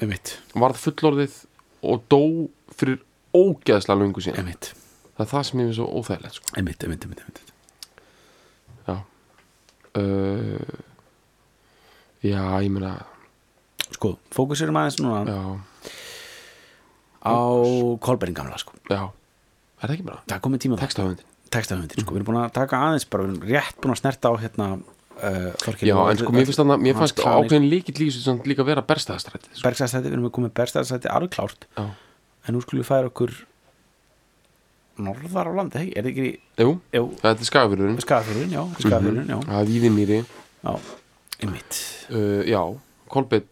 einmitt, varð fullorðið og dó fyrir ógeðslega löngu síðan. Einmitt, það er það sem ég finnst svo óþægilegt sko. einmitt, einmitt, einmitt, einmitt. já. Uh, já, ég meina sko, fókusirum aðeins núna. Já, á Kolberin gamla sko. Já, er það ekki bara? Það komið tíma það. textahöfundin sko, við erum búin að taka aðeins bara, við erum rétt búin að snerta á hérna uh, Þorkell já, en sko, mér finnst þannig mér fannst ákveðin í þessu samt líka vera berstæðastrætti sko. Bergstæðstætti, við erum komið Bergstæðstætti alveg klárt, já, en nú skulum við færa okkur norðar á landi, hei, er það ekki jú, jú, þetta er skagafyrurinn skafirinn, já, skafirinn, já, það er víðimýri já einmitt, uh, já, Kolbeitt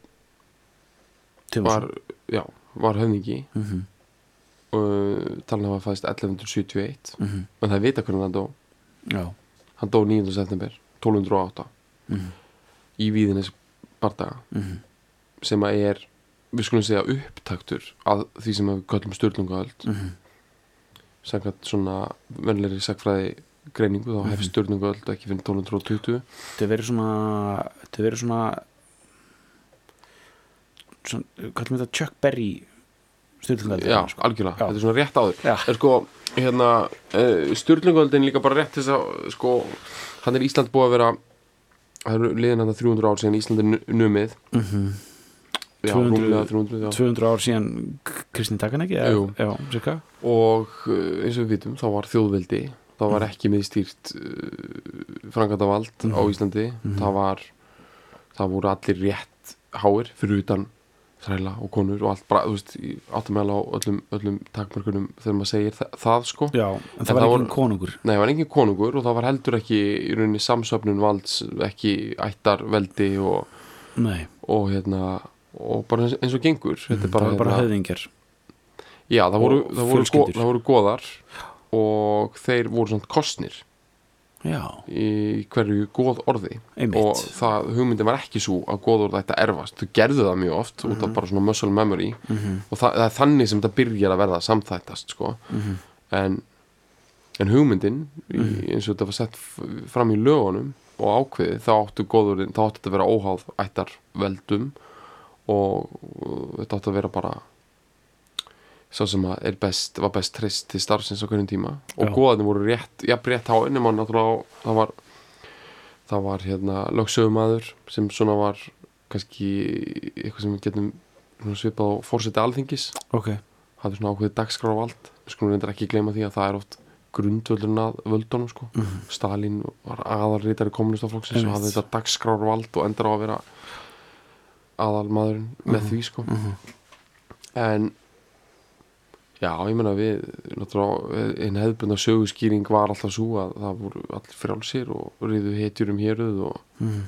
var, já, var höfningi mm -hmm, uh, talin að hafa fæðist 1171 mm -hmm, en það er vita hvernig hann dó. Já. Hann dó 9. september 1208 mm -hmm, í víðinnes bardaga. Mm sem að er, við skulum segja upptaktur að því sem við köllum störlungaöld -hmm, samkvæmt svona venlegri sagfræði greiningu þá hefði störlungaöld ekki fyrir 1220 þetta verið svona þetta svona svona, kallum við þetta Chuck Berry styrlungaldi já, algjörlega, Já. þetta er svona rétt áður. Er sko, hérna uh, störlungaöldin líka bara rétt þess að sko, hann er Ísland búið að vera það eru liðin hann 300 ár síðan Ísland er nu- numið. Mm -hmm. já, 200 rúmlega 300 já. 200 ár síðan Kristinn Takan ekki cirka og uh, eins og við vitum þá var þjóðveldi þá var ekki miðstýrt uh, frangandavald á Íslandi. Það var það voru allir rétt háir fyrir utan þræla og konur og allt bara, þú veist, áttum meðal á öllum, öllum takmörkunum þegar maður segir það, það sko. Já, en En það var það ekki voru- konungur. Nei, það var engin konungur og það var heldur ekki í rauninni samsöfnun valds, ekki ættarveldi og, og hérna og bara eins, og gengur. Þetta er Mhm, það var bara hérna, höfðingjar. Já, það voru, það, voru það voru goðar og þeir voru svona kostnir já, í hverju góð orði. Einmitt. Og það, hugmyndin var ekki svo að góð orð ætti að erfast, þau gerðu það mjög oft út af bara svona muscle memory. Mhm, og það, það er þannig sem þetta byrjar að verða samþættast sko. mhm, en, en hugmyndin í, eins og þetta var sett fram í lögunum og ákveðið þá áttu góðurinn, þá áttu þetta að vera óháð ættar veldum og, og þetta áttu að vera bara sá sem að er best, var best trist til starfsins á hverjum tíma og Já. góðarnir voru rétt, jafn rétt á nema náttúrulega á- það var það var hérna lögsögumæður sem svona var kannski eitthvað sem við getum svipað á fórseti alþingis ok, hafði svona ákveðið dagskráravald við skulum reyndar ekki gleyma því að það er oft grundvöldurinn að völdunum sko. Mhm. Stalin var aðalritari kommunistaflokksins og hafði þetta dagskrárvald og endur á að vera aðalmaðurinn með því sko. Mhm. en já, ég meina við náttúrulega, einn hefðbundna söguskýring var alltaf svo að það voru allir frjálsir og riðu hetjur um héruð og, Mhm.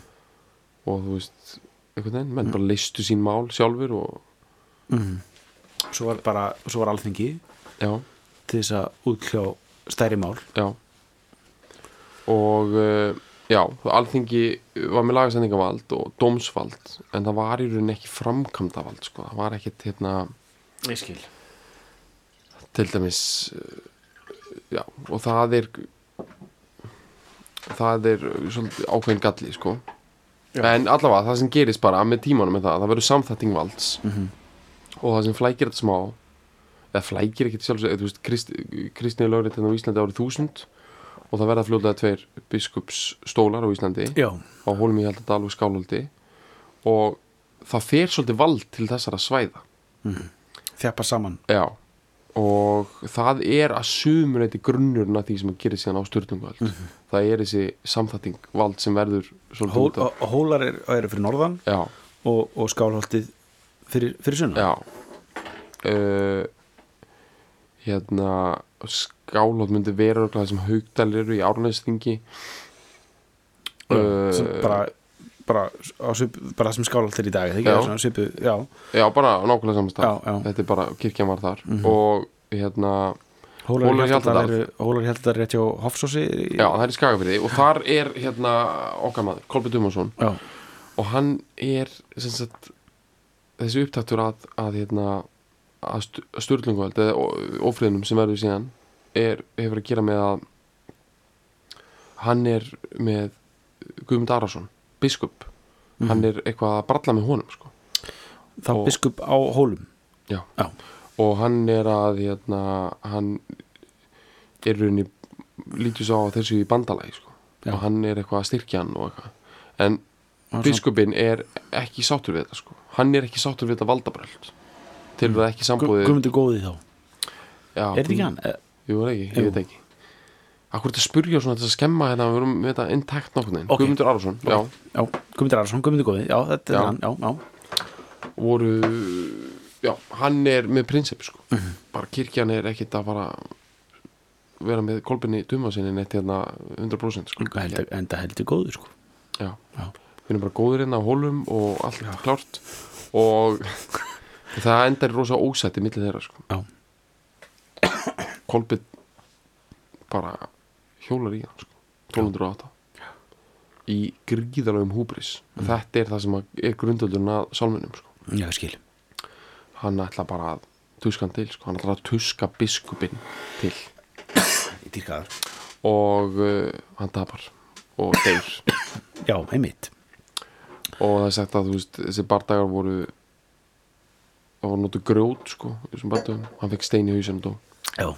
og þú veist einhvern veginn, menn bara leistu sín mál sjálfur og Mhm. svo var bara svo var alþingi já, til þess að útkljá stærri mál. Já. Og uh, já, alþingi var með lagasendingavald og dómsvald en það var í rauninni ekki framkvæmdavald sko, það var ekkit hérna ég skil til dæmis já, og það er það er svolítið ákveðin galli sko. Já. en allavega það sem gerist bara með tímanum er það, það verður samþætting valds. Mhm. og það sem flækir þetta smá eða flækir ekkert sjálfsög þú veist, Krist, kristni lögrið á Íslandi árið 1000 og það verða fljóðlega tveir biskupsstólar á Íslandi. Já, á Hólmi í Haldadal og Skálholti. Og það fer svolítið vald til þessara svæða. Þjappa saman. Já og það er að sumuleiti grunnurinn að því sem að gera síðan á styrtungvald það er þessi samþætting vald sem verður Hól, og hólar er, eru fyrir norðan já, og, og skálholtið fyrir, fyrir sunnan. Já. Uh, hérna Skálholt myndi vera það sem haugdælir eru í árnæstingi Já, sem bara, bara, á svip, bara sem skálholt er í dag Já. svipu, já, já, bara á nákvæmlega saman stað Já, já. Mhm. þetta er bara, kirkjan var þar. Og hérna hólar Hólar í í Hjaltadal. Hjaltadal. eru hólar í Hjaltadal rétt hjá Hofsósi Já, það er í Skagafyrði og þar er hérna okkar maður, Kolbi Dumarsson og hann er sagt, þessi upptaktur að, að hérna að sturlungvöld eða ófriðnum sem verður síðan er, hefur að gera með að hann er með Guðmund Arason, biskup hann er eitthvað að bralla með honum sko. þá Og- biskup á hólum Já. Já. og hann er að hérna, hann er rauninni lítið svo á þessu í bandalagi sko. Og hann er eitthvað að styrkja hann eitthvað en Hann biskupin er ekki sáttur við þetta sko. hann er ekki sáttur við þetta valdabröld til það ekki sambúðið Guðmundur góði þá, Já, er þetta ekki hann? Eh, Jú, er ekki, ég veit ekki Akkur þetta spurja svona til að skemma hérna við erum með þetta intakt nokkurn veginn Ok. Guðmundur Arason, já, Já, Guðmundur Arason, Guðmundur góði, já, þetta er Já. hann, já, já voru já, hann er með prinsip sko. Mhm. bara kirkjan er ekkit að fara vera með kolbinni duma sinni neitt hérna 100% sko. Enda, enda heldur góður, sko já. Já. við erum bara góðir hérna á hólum og allt klárt og það endar rosa ósætti millir þeirra sko. Já. kolbin bara hjólar í hann sko. 1208 í gríðalögum húbris. Mhm. þetta er það sem er grundöldurinn að sálmunum sko. Já, skil. Hann ætla bara að tuska hann til sko. hann ætla að tuska biskupin til. Ég dýrka það og uh, hann tapar. Og deyr. Já, einmitt. Og það er sagt að þú veist, þessi bardagar voru það voru notu grjót sko, í hann fekk stein í dó. Já.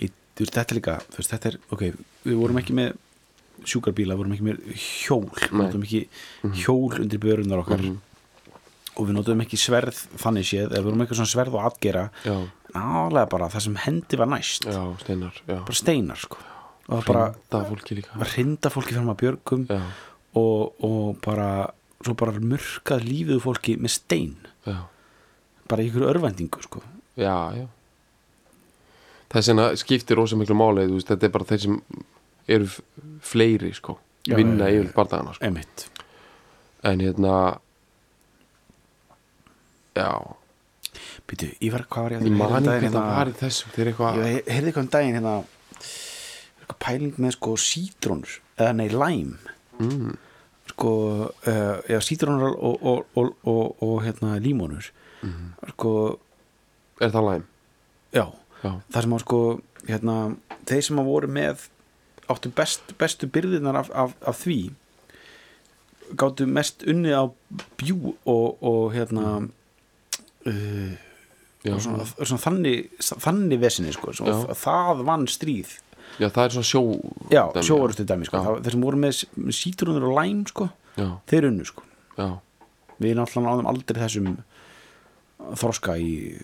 Ég, þú veist, þetta er líka, þú veist, þetta er, ok Við vorum ekki með sjúkarbíla, við vorum ekki með hjól Við notum ekki hjól undir börunar okkar. Mhm. Og við notum ekki sverð þannig séð við vorum ekki svona sverð og atgera. Já, Nálega bara það sem hendi var næst. Já, steinar já. Bara steinar, sko. Og bara Hrinda fólki fram að björgum og, og bara svo bara murkað lífið fólki með stein. Já, bara ykkur örvendingu sko. Já, já þess vegna skiptir rosa miklu máli veist, þetta er bara þeir sem eru fleiri sko, Já, vinna já, yfir bardagana sko. En hérna já, Býtu, ég var, hvað var ég að heyrði um það hérna- var í þessu þeir eitthvað Ég heyrði eitthvað um daginn hérna eitthvað pæling með sko sítrónur eða nei, læm mm, sko, uh, já, sítrónur og, og, og, og, og hérna límónur Mhm. sko, er það læm? já það sem að sko, hérna þeir sem að voru með áttu best, bestu byrðinar af, af, af því gáttu mest unnið á bjú og, og hérna uh, já, og svona, svona þannig, þannig vesinni sko, það vann stríð. Já, það er svona sjó já, dæmi. sjóarustu dæmi sko. Það- þeir sem voru með, með sítrunur og læm sko, já, þeir unnu sko. já, við náttúrulega náðum aldrei þessum þroska í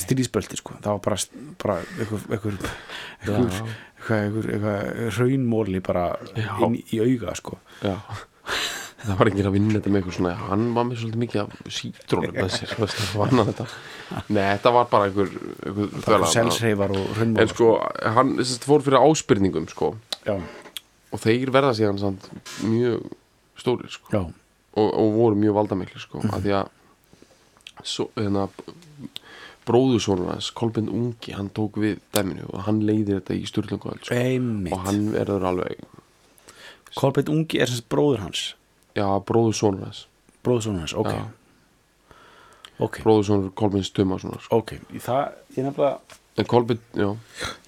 stríðsböldi sko. það var bara, bara einhver raunmóli bara inn í auga sko. það var ekki að vinna þetta með eitthvað svona hann var með svolítið mikið af sítrónum það var hann þetta. Nei, þetta var bara einhver, einhver bara þvæla. selsreifar og raunmóla en sko, hann fór fyrir áspyrningum sko, og þeir verða síðan samt, mjög stórir sko, og, og voru mjög valdamikli sko, af því að svo, hérna bróðusónur hans, Kolbind Ungi hann tók við dæminu og hann leiðir þetta í Sturlungaöld sko, og hann verður alveg Kolbeitt Ungi er sagt bróður hans? Já, bróðusónur hans. Bróðsónur hans, ok. Já. ok, bróðusónur Kolbinds Tumasonar sko. ok, það ég nefnilega en Kolbind, já,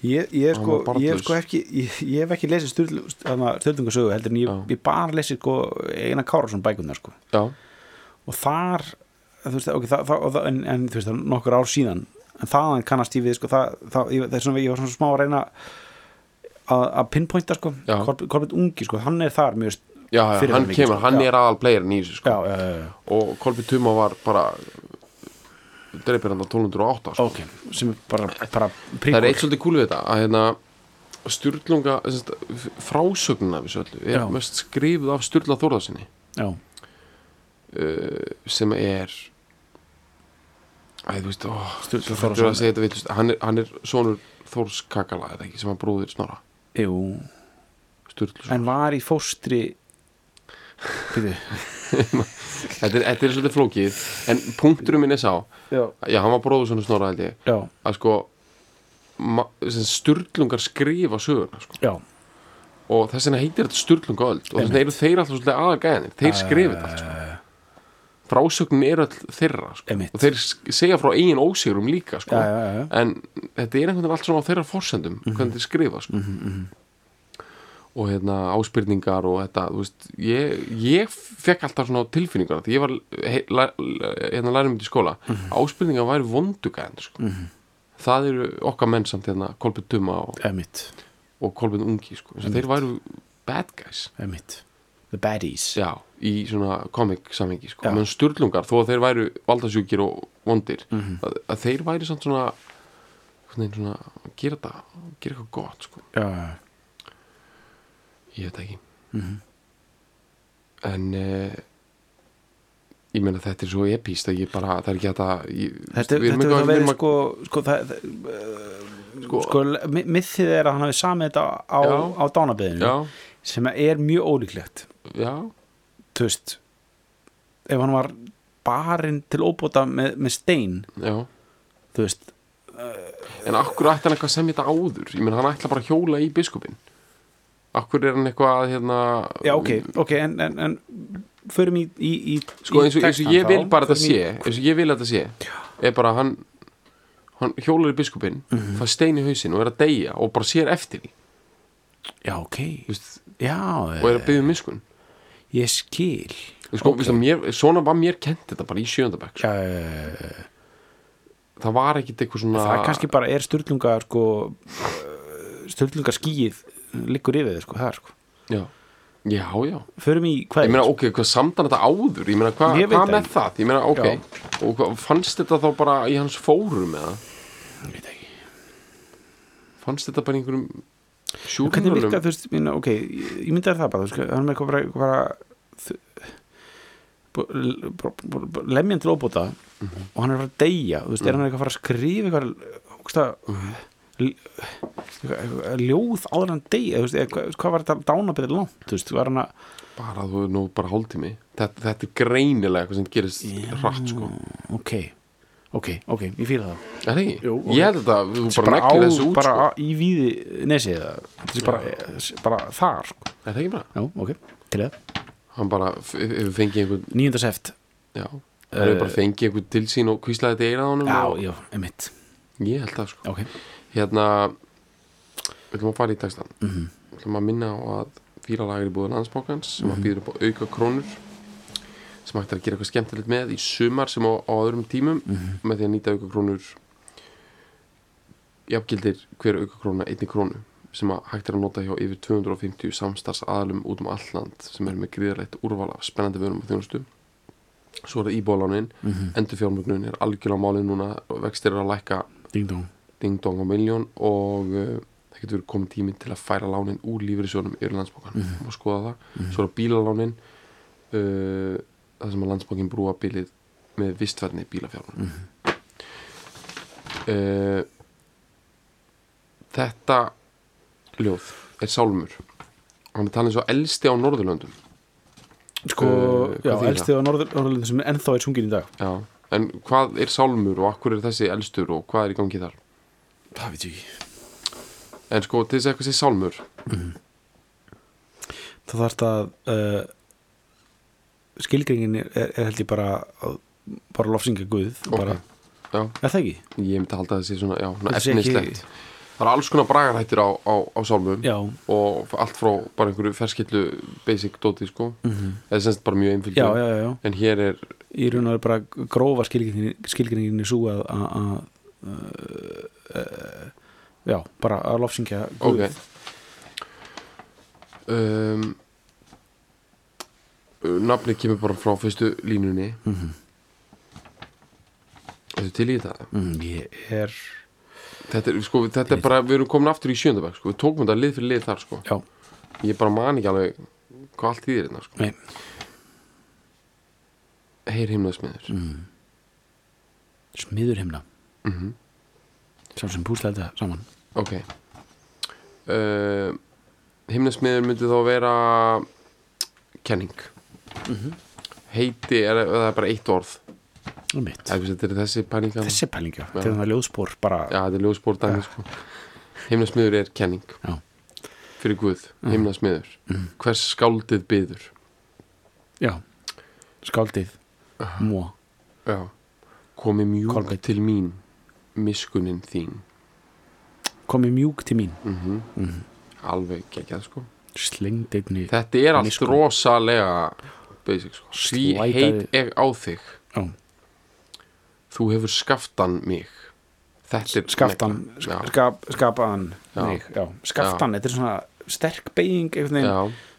Ég, ég, sko, ég, sko ekki, ég, ég hef ekki lesið stjórnungasögu heldur en ég, bara lesið sko, eina Kárasson bækunar sko. já, og þar veist, okay, það, það, en, en þú veist, það er nokkur ár síðan en þaðan kannast ég við sko, það, það, er svona, ég var svona smá að reyna að, að pinpointa sko. Kolbjörn Ungi, sko, hann er þar mjög, já, já hann mikið, kemur, sko. hann Já. er aðal playerin í þessu sko. og Kolbind Tuma var bara dreipir hann á 1208 sko. ok sem er bara, bara það er eitt svolítið kúl við þetta að hérna að frásögnuna af þessu öllu er mest skrifuð af Sturla Þórðarsinni uh, sem er Æ, þú veist, ó, Þórðarson. fættur að segja þetta vitlaust. hann er, hann er sonur Þórs Kakala eða ekki, sem var bróðir Snorra? Jú. Sturluson en var í fóstri byrju, þetta er, þetta er svolítið flókið en punkturum minn er sá. Já, já, hann var bróður sonur Snorra held ég. Já, að sko ma- sem Sturlungar skrifa söguna sko. já. Og þess vegna heitir þetta Sturlungaöld og þess vegna eru þeir alltaf svolítið aðalgæðinir. Þeir skrifa þetta allt sko. Frásögnin er all þeirra sko. Og þeir segja frá eigin ósigurum líka sko. já, já, já, en þetta er einhvern veginn allt svona á þeirra forsendum hvernig þeir skrifa sko. og hérna áspyrningar og þetta, þú veist, ég, ég fekk alltaf svona tilfinningar því. Ég var he, la, la, hérna lærum í skóla. Áspyrningar væri vondugæðin sko. það eru okkar menn samt hérna Kolbjörn Tuma og, og Kolbjörn Ungi sko. Þeir væru bad guys. The baddies. Já, í svona komik samhengi sko. Meðan sturlungar, þó að þeir væru valdasjúkir og vondir Mhm. að, að þeir væri samt svona svona, gera þetta gera eitthvað gott sko. já, ég veit ekki Mhm. en eh, ég meina þetta er svo epíst að ég bara, það er ekki að ég, þetta, við erum eitthvað- að- sko, sko, það, það, Sko- sko, miðþið er að hann hafi samið þetta á, Já. á dánabeðinu sem er mjög ólíklegt já, þú veist ef hann var barinn til óbóta með, með stein já. þú veist, en akkur ætti hann eitthvað sem þetta áður? Ég meina hann ætla bara að hjóla í biskupin akkur er hann eitthvað hérna já ok, ok en, en, en förum í, í, í sko eins og, eins og ég vil bara þetta sé eins og ég vil þetta sé er bara hann hann hjólar í biskupin Mhm. fær stein í hausinn og er að deyja og bara sér eftir því. Já ok, þú veist, já og er að byggja um miskun ég skil sko, Ok. okay. mér, svona var mér kent þetta bara í sjöndabæk sko. já, já. það var ekkit eitthvað svona það kannski bara er styrlunga sko styrlunga skíið liggur yfir þið sko, það sko já, já, já förum í hvað ég meina, ok, hvað samtan þetta áður ég meina, hvað hva með það ég meina, ok, Já. og hvað, fannst þetta þá bara í hans fórum eða ég veit ekki fannst þetta bara í einhverjum hvernig virka, þú veist, minna, ok ég myndi að það bara, þú veist, hann er með eitthvað bara, eitthvað lemjan til óbúta og hann er að fara að deyja þú veist, er hann eitthvað að fara að skrifa eitthvað, eitthvað ljóð áður hann deyja þú veist, eða hvað, var þetta dánabæðið langt þú veist, var hann að bara þú nú bara hálftími. Þetta, þetta er greinilega eitthvað sem gerist hratt sko. ok, ok, ok, ég fýla það er það ekki? Jú, ég held þetta, þú bara bara, neglir þessu út bara sko. á- í víði nesi eða þetta er bara, bara þar sko. er það ekki bara? já, ok, til það hann bara f- hefur fengið einhvern nýjunda seft já, hann hefur bara fengið einhvern til sín og kvíslaði þetta eira á honum já, og, já, emitt ég held það sko ok, hérna við ætlum að fara í textan Mhm. við ætlum að minna á að fýralagar í búið landsbókans sem Mhm. að býður upp á auka krónur sem hægt er að gera eitthvað skemmtilegt með í sumar sem á, á öðrum tímum Mhm. með því að nýta auka krónur jafngildir hver auka króna einni krónu sem hægt er að nota hjá yfir 250 samstars aðalum út um alland sem er með gríðarlegt úrval af spennandi vörum og þjónustu svo er það íbólánin mm Mhm. endur fjármögnun er algjörlega málið núna vextir eru að lækka ding dong ding dong á miljón og uh, það getur verið komið tíminn til að færa lánin úr lífyrirsjónum yfir landsbókan Mhm. og skoða það, svo er það bílalánin uh, það sem að landsbókin brúa bílið með vistverðni bílafjárun Mhm. uh, þetta ljóð er sálmur. Hann er talin svo elsti á Norðurlöndum. Sko, Uh, hvað já, elsti á Norðurlöndum sem ennþá er sungin í dag. Já. en hvað er sálmur og akkur er þessi elstur og hvað er í gangi þar? Það veit ég ekki. En sko til þess að eitthvað sé sálmur. Þá þarf þetta uh, skilgringin er, er, er held ég bara að- bara lofsinga guð Ok. bara, er það ekki? ég myndi halda að þessi svona, já, svona sé ekki- efnislegt. Það er alls konar bragarhættir á, á, á sálmum já, og allt frá bara einhverju ferskillu basic dóti sko. Mm eða semst bara mjög einfylgju já, já, já, já. En hér er, í raun og er bara grófa skilgringin er svo að að- að uh, uh, já, bara að lofsingja guð. Ok. Um, nafnið kemur bara frá fyrstu línunni Mhm. Þetta til í þetta mm, ég er Þetta er, sko, þetta er bara, við erum komin aftur í sjöndabæk sko. við tókum þetta lið fyrir lið þar sko. ég bara man ekki alveg hvað allt þýðir hérna sko. heyr himnaðsmiður mm. smiður himna mm -hmm. sá sem púsla þetta saman ok uh, himnaðsmiður myndi þá vera kenning heiti er, er það bara eitt orð. Þetta er þessi pæling þarna? þessi pælinga, þetta er það ljóðspor bara, já, þetta er ljóðspór dæmi sko. himnaðsmiður er kenning. Já, fyrir Guð, himnaðsmiður hvers skáldið byður já. Skáldið, móa já. komi mjúk Kolbeinn. til mín miskunin þín. Komið mjúk til mín. Mm alveg geggjað sko. Slengd einni þetta er allt rosalega basic sko. Slætaði- heit ég á þig. Já, þú hefur skaftan mig. Þetta er skaftan, já, skap, skapaðan Já. mig, já, skaftan, þetta er svona sterk beiging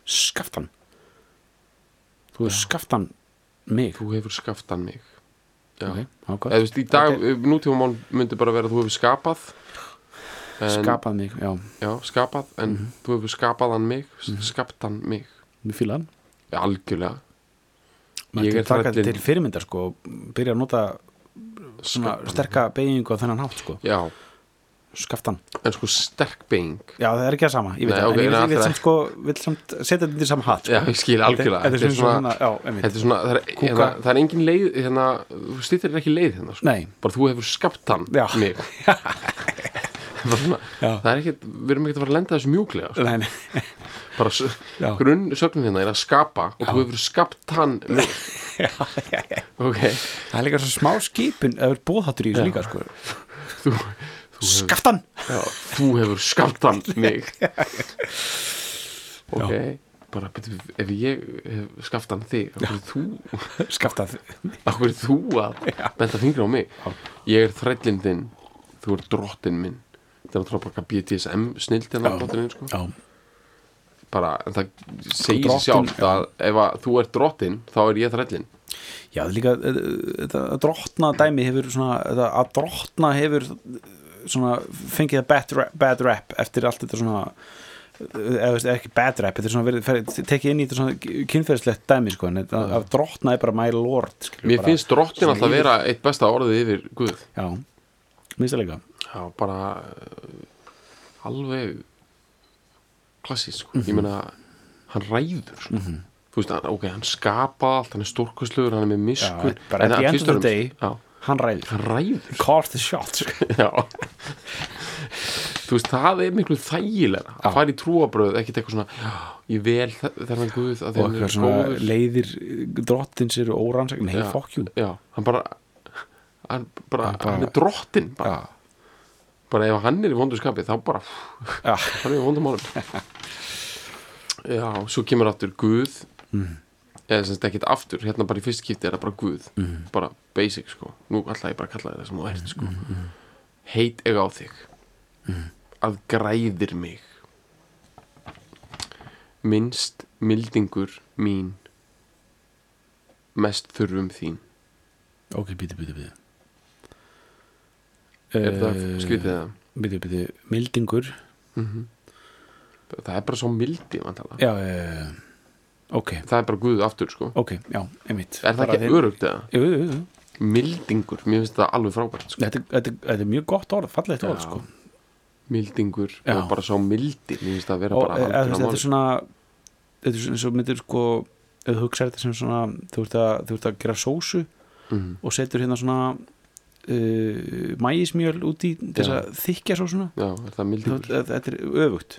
skaftan. Þú hefur skaftan mig. Þú hefur skaftan mig. Já. ok, eða veist í dag, okay. nútíma mál myndi bara vera þú hefur skapað. En, skapað mig, já, já, skapað. En Mhm. þú hefur skapaðan mig skaptan mig, við já, algjörlega Ég til er taka þetta þrællinn. til fyrirmyndar sko, byrja að nota svona Skaftan. sterka beigingu á þennan hátt sko, já, skaftan en sko sterk being já, það er ekki það sama, ég veit Nei, það, ok, en ég vil, samt sko vil samt setja þetta í sama hatt sko. já, ég skil algjörlega þetta, er svona, Þetta er svona, það er, hérna, það er engin leið hérna, þú stýttir ekki leið hérna sko. nei, bara þú hefur skapt hann Já. mig það er ekkert, við erum ekkert að fara að lenda þessu mjúklega sko. nei, nei bara s- Já. grunn sögnin hérna er að skapa og þú hefur skapt hann já, já, já. ok, það er líka svo smá skipun eða bóðhattur í þessu Já. líka sko. þú, þú, skaftan já, þú hefur skapt hann mig. Ok. Bara, betur, ef ég hef skapt hann þig af hverju þú, af hverju þú að benda fingri á mig? Ég er þrællin þinn, þú er drottin minn. Þetta er náttúrulega bara BDSM snild hérna á drottin sko. já, bara, en það segir sér sjálf að ef að þú ert drottin, þá er ég þrællin já, er líka eh, þetta að drottna dæmi hefur svona að drottna hefur svona fengið að bad rap, bad rap eftir allt þetta svona eða veist, ekki bad rap þetta er svona verið, tekið inn í þetta svona kynferðislegt dæmi sko, en að drottna er bara my lord skilur, Mér bara, finnst drottin alltaf svona vera eitt besta orðið yfir Guð. Já, minnst það líka Já, bara alveg klassísk sko. Mhm. Ég meina, hann ræður sko. Þú veist, hann, ok, hann skapa allt hann er stórkostlugur, hann er með miskun Já, bara at the end of the day- Já, hann ræður, hann ræður. Call the shots Já. Þú veist, það er miklu þægilega að fara í trúabröð, ekkert eitthvað svona já, ég vel þe- þennan guð og eitthvað svona leiðir drottins eru órannsæk nei, Já. fuck you. Já, hann bara hann, bara, Hann bara- hann er drottin bara, já, bara ef hann er í vondu skapi þá bara, já, hann er í vondum málum. Já, svo kemur aftur guð. Mhm. eða sem þetta ekkert aftur, hérna bara í fyrst skipti er það bara guð, Mhm. bara basic sko. Nú ætla ég bara að kalla það sem þú ert sko. Heit ég á þig. Að græðir mig. Minnst mildingur mín mest þurfum þín. Ok, býti, býti, býti er það skrítið það? býti, býti, mildingur það er bara svo mildi já, já, ok það er bara guð aftur sko ok, já, einmitt er það Bara ekki örugt eða? jú, jú, jú. mildingur, mér finnst það alveg frábært sko. Þetta, þetta, þetta er mjög gott orð, fallegt orð sko. mildingur Já. og bara svo mildi mér finnst það að vera og bara e, þetta er svona þetta er svona myndir sko þú hugsaðir þetta sem svona þú ert að, þú ert að gera sósu Mhm. og setur hérna svona uh, mægismjöl út í þess Já. að þykja sósuna já, er það þetta er öfugt.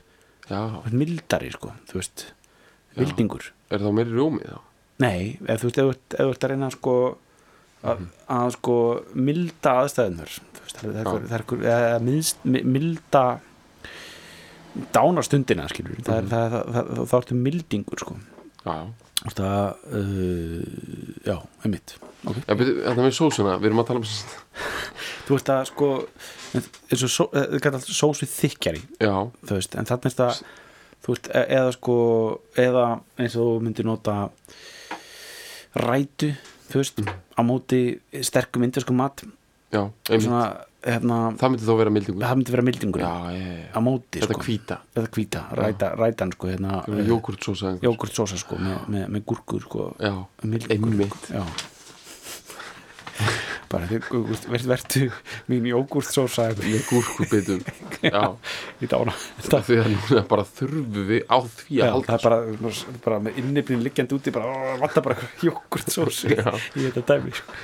Já, mildari sko, þú veist mildingur. Er það meiri rjómi þá? nei, ef þú veist, ef þú ert- að reyna sko að, Mhm. að sko milda aðstæðunar það er- milda dánarstundina Mhm. þá ertu mildingur sko. Já, veist það uh, já, einmitt. Okay. já byrju, þetta með sósuna, við erum að tala um þú veist að sko eins og só- eh, það sósu þykjari já, þú veist, en þarna er það þú veist, e- eða sko eða eins og myndir nota rætu þú veist, á móti sterkum indiskum mat. Já, einmitt. Svona, hérna, það myndi þá vera mildingur. það myndi vera mildingur á móti, þetta sko. hvíta. Eða hvíta, ræta, rætan, sko hérna, eh, jógurtsósa einhvers. jógurtsósa, sko með, með, með gúrkur, sko. Já, mildingur, bara, verð, verðu mín jógurtsósa með gúrkubitum já, í dána. Því að núna bara þurfum við á því að halda. það er bara, bara með inniflin liggjandi úti bara, ó, vantar bara Já. í þetta dæmi sko.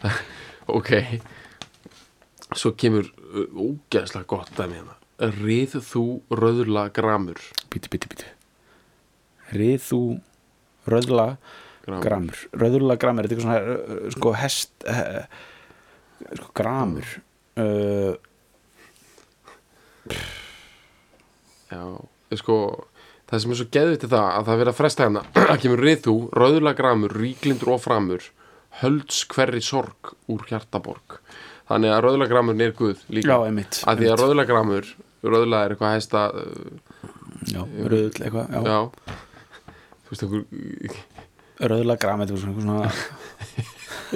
ok svo kemur uh, ógeðslega gott dæmi hérna. Rið þú röðla gramur? Bíti, bíti, bíti rið þú röðla Gramur. gramur. Röðla gramur, þetta er eitthvað svona uh, sko hest uh, sko gramur. Uh, já, sko það sem er svo geðvitt er það að það er verið að fresta hérna að kemur rið þú röðla gramur ríklindur og framur hölds hverri sorg úr hjartaborg þannig að röðla gramur er guð já, líka einmitt, að því að einmitt. röðla er eitthvað hesta uh, já, röðl eitthvað, já, já. Þú veist einhver röðla gramur þetta er svona,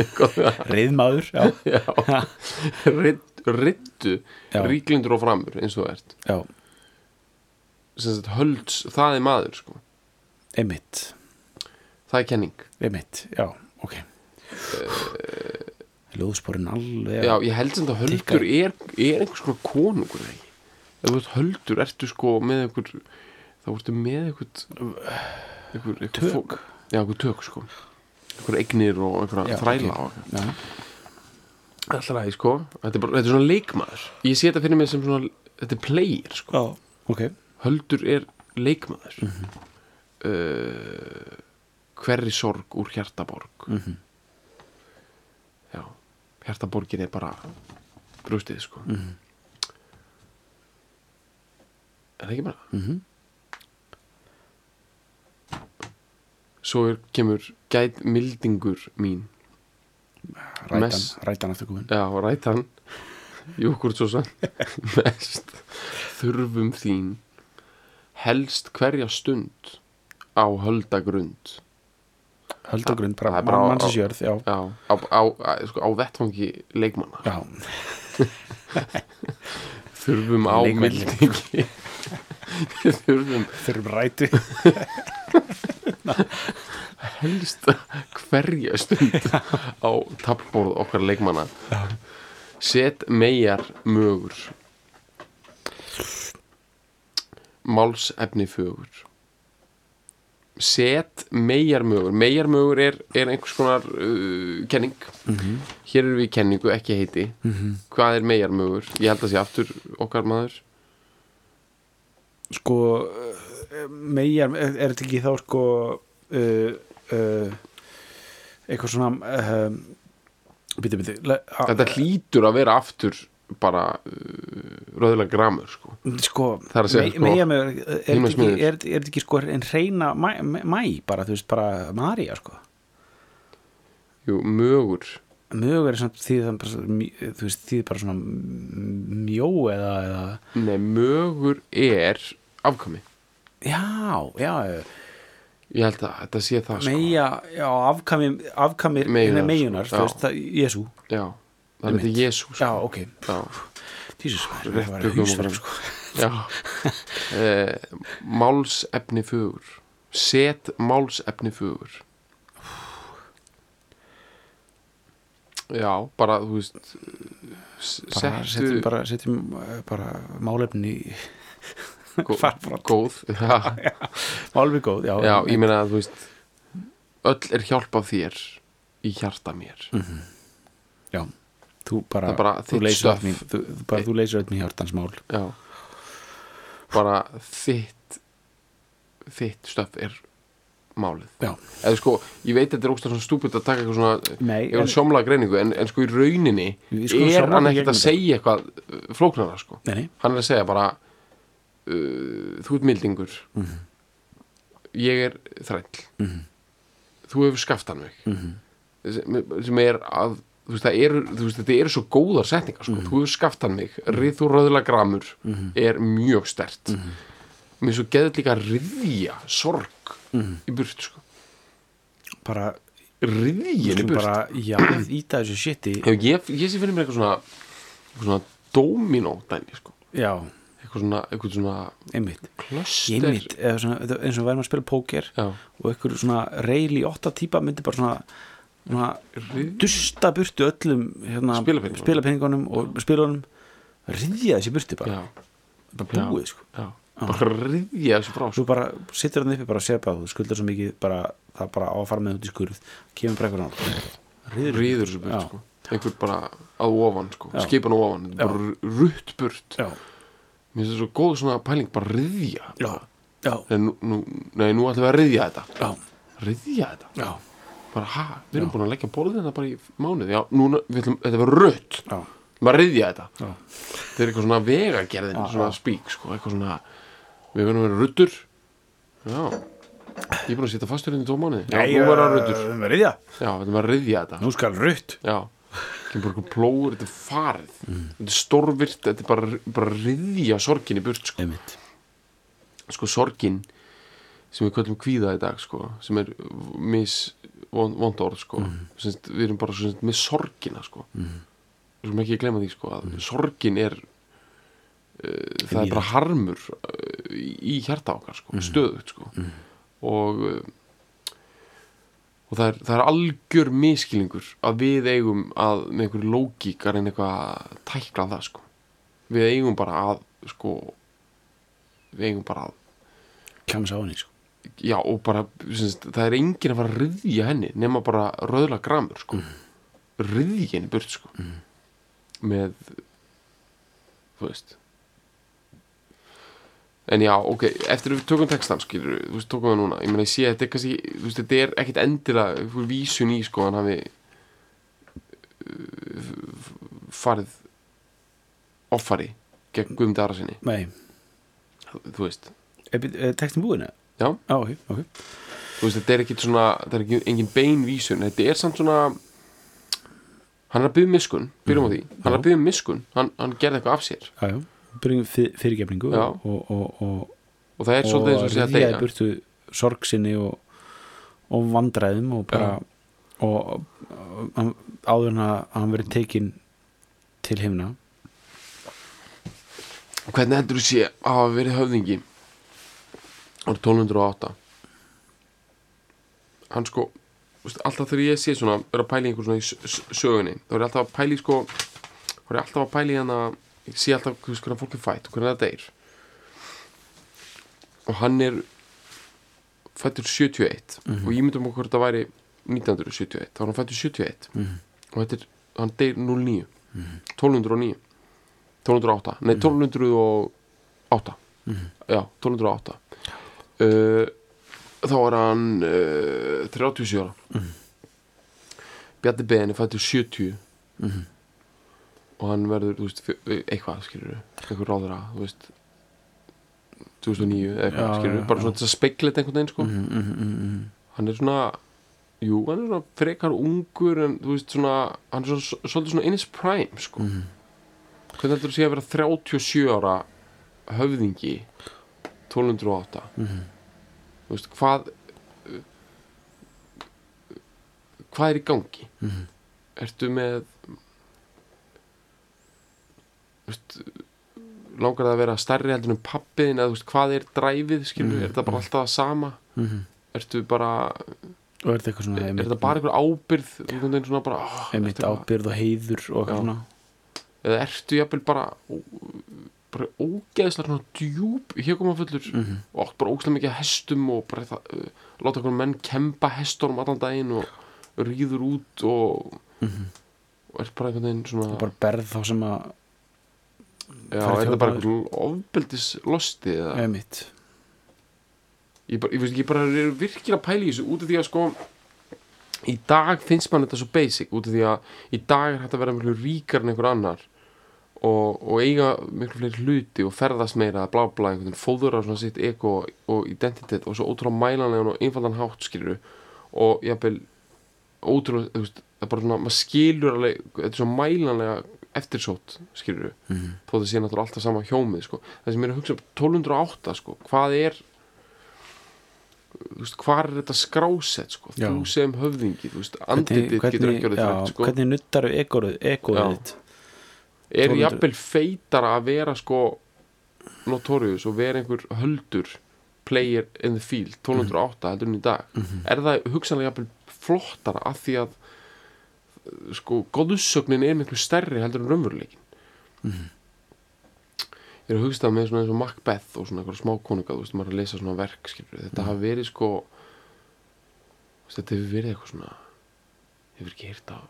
eitthvað svona riðmaður, já, Já, Já. ríklindur og framur eins og ert. Já, hölds, það er maður sko. einmitt. Það er kenning. Einmitt, já, ok ljóðsporin alveg já, ég held sem þetta höldur er, er einhvers konar konungur ekki? Ef þú ert höldur, ertu sko með einhver þá ertu með einhver einhver, Tök. fó- já, einhver tök sko. Einhver eignir og einhver þræla ok. og já, alltaf ræði sko þetta er, bara, þetta er svona leikmaður. Ég sé þetta fyrir mig sem svona þetta er player sko. Já, ok. Höldur er leikmaður. Mhm. uh, Hverri sorg úr hjartaborg. Mhm. Já Hjartaborgin er bara brústið sko Mhm. Er það ekki bara? Mhm. Svo er, kemur gæt mildingur mín rætan, Mess. rætan aftur komin Já, rætan Júkurtsósan Mest þurfum þín helst hverja stund á höldagrund höldagrund, bara á- á, á, sko, á vettfangi leikmanna. Þurfum á mildingi þurfum þurfum rætu helst hverja stund á tappborð okkar leikmanna. Set megar mögur. Málsefni fögur set megar mögur megar mögur er, er einhvers konar uh, kenning. Hér erum við í kenningu, ekki heiti. Hvað er megar mögur? ég held að sé aftur okkar maður. Sko megar, er er þetta ekki þá sko uh, uh, eitthvað svona uh, býtu le- a- þetta hlýtur að vera aftur bara uh, röðlega gramur sko. sko, Það er að segja, sko, megar með er þetta ekki, er, er ekki sko en reyna mæ, mæ bara, þú veist, bara María sko? Jú, mögur. Mögur er samt því það þú veist, því bara svona mjó eða, eða Nei, mögur er afkvæmi. Já, já, Ég held að þetta sé það sko. meja já, afkami, afkamir Meginar, meginar, sko, þú já. veist, það, Jésu Já, það er þetta Jésu já, ok, Jesus, það var okkur. sko. Já. Eh, Málsefni fögur. Set málsefni fögur. Já, bara, þú veist bara Settu setjum, bara, setjum eh, bara málefni farbrot. góð. Málefni góð, já, já ég meina að þú veist Öll er hjálp af þér í hjarta mér. Já, þú bara, bara þú leysir öll mín þú, bara, þú leysir öll mín hjartans mál. Já. Bara þitt Þitt stöff er málið. Já, Eða sko, ég veit að þetta er ógstæð svona stúpid að taka eitthvað svona var en- sjómlega greiningu en, en sko í rauninni skulum er hann ekkert að segja eitthvað uh, flóknara sko. Nei, nei, Hann er að segja bara uh, Þú ert mildingur. Mhm. Ég er þræll. Þú hefur skaftan mig. Mhm. sem, sem er að þú veist, eru, þú veist, þetta eru svo góðar setningar Mhm. sko. þú hefur skaftan mig, rið þú röðla gramur er mjög stert Mhm. mér svo geður líka riðja sorg Mhm. í burt sko. bara riðjin í burt bara, já, íta þessu shiti Hefur, ég, ég sé fyrir mér eitthvað svona eitthvað svona dominó dæmi sko. já, eitthvað svona, eitthvað svona einmitt einmitt, svona, eins og verðum að spila póker og einhver svona reyli åtta típa myndi bara svona dusta burtu öllum hérna, Spilapeningunum. spilapeningunum og spilunum. Riðja þessi burtu bara, já, bara búið sko. Já. Bara riðja þessu frá. Sko. bara sittur hann uppi bara að bara þú skuldar svo mikið bara, það bara á að fara með út í skurð. Kemur bara eitthvað nátt riður riður þessu burt Já. sko. einhver bara að ofan sko. Já. skipan á ofan, þetta bara rutt burt. Já, mér finnst það svo góð svona pæling bara riðja já, já, nú, nú, nei, nú ætlum við að riðja þetta. Já, riðja þetta. Já, bara, ha, við erum búin að leggja borðið þetta bara í mánuð já, núna, við ætlum, þetta rutt. Já, maður riðja þetta. Já. þetta er eitthvað svona vegagerðin svona spík, sko, eitthvað svona við verðum að vera ruttur já, ég er búin að setja fastur inn í tvo mánuði. Já, nú verður að ruttur já, við ætlum að riðja þetta. Nú skal rutt. Já, kemur bara eitthvað plóður þetta er farið, þetta er stórvirt þetta er bara, bara riðja sorgin í burt sko, einmitt, sko sorgin sem við köllum kvíða í dag sko, sem er mis vond, orð sko, sem, sagt, við erum bara sagt, með sorgina sko. Mm. sem ekki að glemma því sko að sorgin er uh, það er bara harmur uh, í hjarta okkar sko, stöðugt sko. Og uh, og það er, það er algjör miskilningur að við eigum að með einhverju lógík að reyna eitthvað að tækla það sko. Við eigum bara að sko við eigum bara að kemur sá henni já og bara syns, það er enginn að fara að ryðja henni nema bara röðla gramur sko. Mm. ryðja henni burt sko. Með þú veist. En já, ok, eftir að við tökum textan skilur, þú veist, tökum við núna. Ég meina, ég sé að þetta er kannski, þú veist, er endilega vísun í, sko, hann hafi uh, farið offari gegn Guðmundi Arasinni, nei, þú veist. Textin búin eða? Já, já, ok, ok. Þú veist, þetta er ekkit svona þetta er ekki, engin bein vísun, þetta er samt svona hann er að byggja miskun byrjum á því, hann er að byggja miskun hann, hann gerði eitthvað af sér. Já, já, fyrirgefningu og, og, og, og, það er svolítið eins og sé að ryðjaði deyja burtu sorg sinni og, og vandræðum og bara hann- áður en að hann verið tekinn til himna. Hvernig heldur þú sé að hafa verið höfðingi árið 1208 hann sko alltaf þegar ég sé svona er að pæla í einhver svona í sögunni þá er ég alltaf að pæla í sko þá er ég alltaf að pæla í hana ég sé alltaf hvernig fólk er fætt hvernig það deyr og hann er fættur 71 og ég myndum okkur þetta væri 1971 þá er hann fættur 71 og þetta er, hann deyr 09 1209 1208, nei 1208 já, 1208 uh, þá er hann uh, 37 ára. Bjarni Ben er fættur 70 og hann verður, veist, eitthvað skilur eitthvað að, veist. 2009 eða eitthvað skilur bara svona þess að speiklet einhvern veginn sko. Mm, mm, mm, mm. hann er svona jú, hann er svona frekar ungur en þú veist svona, hann er svona, svolítið svona in his prime sko. Hvernig heldur þú sé að vera 37 ára höfðingi 1208 þú veist, hvað hvað er í gangi? Ertu með þú veist langar það að vera stærri heldur en pappiðin eða þú veist, hvað er dræfið skilur, er það bara alltaf það sama? Mhm. ertu bara, og er þetta er, það bara einhver ábyrð einhvern veginn svona bara oh, einmitt ábyrð og heiður og eitthvað svona? Eða ertu jafnvel bara bara ógeðslega svona djúb hér koma fullur Mhm. og átt bara ógeðslega mikið hestum og bara það, uh, láta okkur menn kempa hestunum allan daginn og rýður út og, og er bara einhvern veginn svona og bara berð þá sem að já, er það bara einhvern ofbeldis losti eða einmitt. Ég, bara, ég veist ekki, ég bara er virkilega að pæla í þessu út af því að sko í dag finnst mann þetta svo basic út af því að í dag er hægt að vera miklu ríkar en einhver annar og, og eiga miklu fleiri hluti og ferðast meira blá blá einhvern veginn fóður á svona sitt ego og identitet og svo ótrúlega mælanlegan og einfaldan hátt skilur og jafnvel ótrúlega, þú veist, það er bara svona maður skilur alveg, þetta er svo mælanlega eftirsótt, skilur Mhm. þó það sé náttúrulega alltaf sama hjómið sko. það sem ég er að hugsa um 1208 sko. hvað er þú veist, hvað er þetta skrásett sko? Þú sem höfðingi andlitið getur ekki já, frækt sko. hvernig nuttar egoið Já. Er 1200. jafnvel feitara að vera sko notorious og vera einhver höldur player in the field 1208 heldur en í dag Mhm. er það hugsanlega jafnvel flottara af því að sko góðsögnin er miklu stærri heldur en raunveruleikin Mhm. ég er að hugsta með svona eins og Macbeth og svona eitthvað smákonunga þú veist maður er að lesa svona verk skilur þetta hafi verið sko þetta hefur verið eitthvað svona hefur ekki heyrt af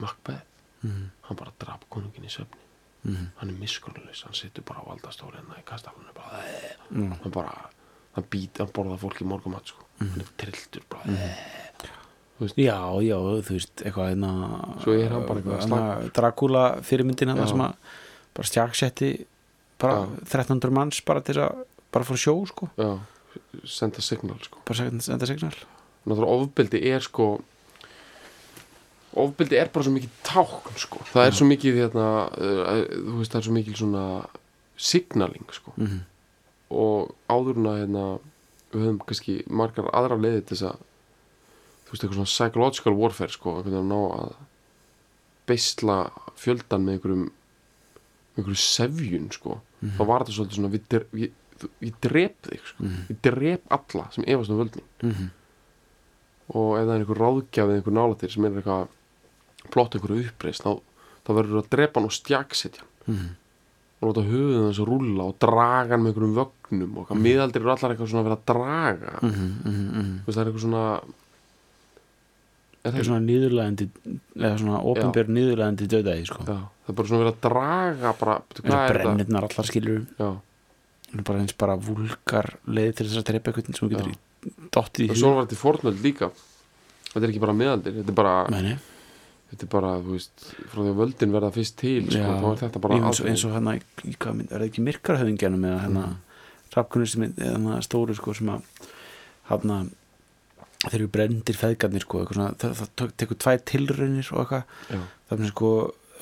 Macbeth Mhm. hann bara draf konungin í söfni Mhm. hann er miskunnulaus, hann situr bara á valdastóri hérna í kastalunum bara, Mm. hann bara hann být, hann borða fólk í morgumat sko. hann er trilltur bara já, já, þú veist eitthvað hérna Svo er hann bara eitthvað hérna, Dracula fyrirmyndin Já. hann sem að bara stjaksetti bara Já. 1300 manns bara til að bara fór sjó sko já, senda signal sko. bara senda, signal náttúrulega ofbeldi er sko ofbeldi er bara svo mikið tákn sko. það er svo mikið hérna, uh, þú veist það er svo mikið svona signaling sko. mm og áður en að hérna, við höfum kannski margar aðra leiði til þess að þú veist eitthvað svona psychological warfare sko, að ná að beisla fjöldan með einhverjum með einhverjum sefjun sko. þá var þetta svolítið svona við, þú- ég drep þig sko. ég drep alla sem efast um völdin -hmm. og ef það er einhver ráðgjafið einhver nálatir sem er eitthvað plott einhverju uppreist þá, þá verður það að drepa hann og stjaksetja hann. Mhm. og láta höfuðin þess að rúlla og draga hann með einhverjum vögnum og mm. miðaldir eru allar eitthvað svona að vera að draga. Mm. Mhm. það er eitthvað svona er það er svona nýðurlæðandi eða svona ofinbjörn nýðurlæðandi döðæði sko. Það er bara svona að vera að draga bara, það er brennirnar allar skilur já. bara eins bara vulgar leið til þess að trepa eitthvað sem þú getur dottið í og svo var þetta í fornöld líka. Þetta er ekki bara miðaldir þetta er bara, Meni, þetta er bara þú veist, frá því að völdin verða fyrst til sko, þá er þetta bara eins, eins og hérna er það ekki myrkarhöfingjanum eða hérna mm. rafkunni sem er hérna stóru sko sem að hérna þeir eru brendir feðgarnir sko eitthvað svona, það, það tek- tekur tvær tilraunir og eitthvað. Það er sko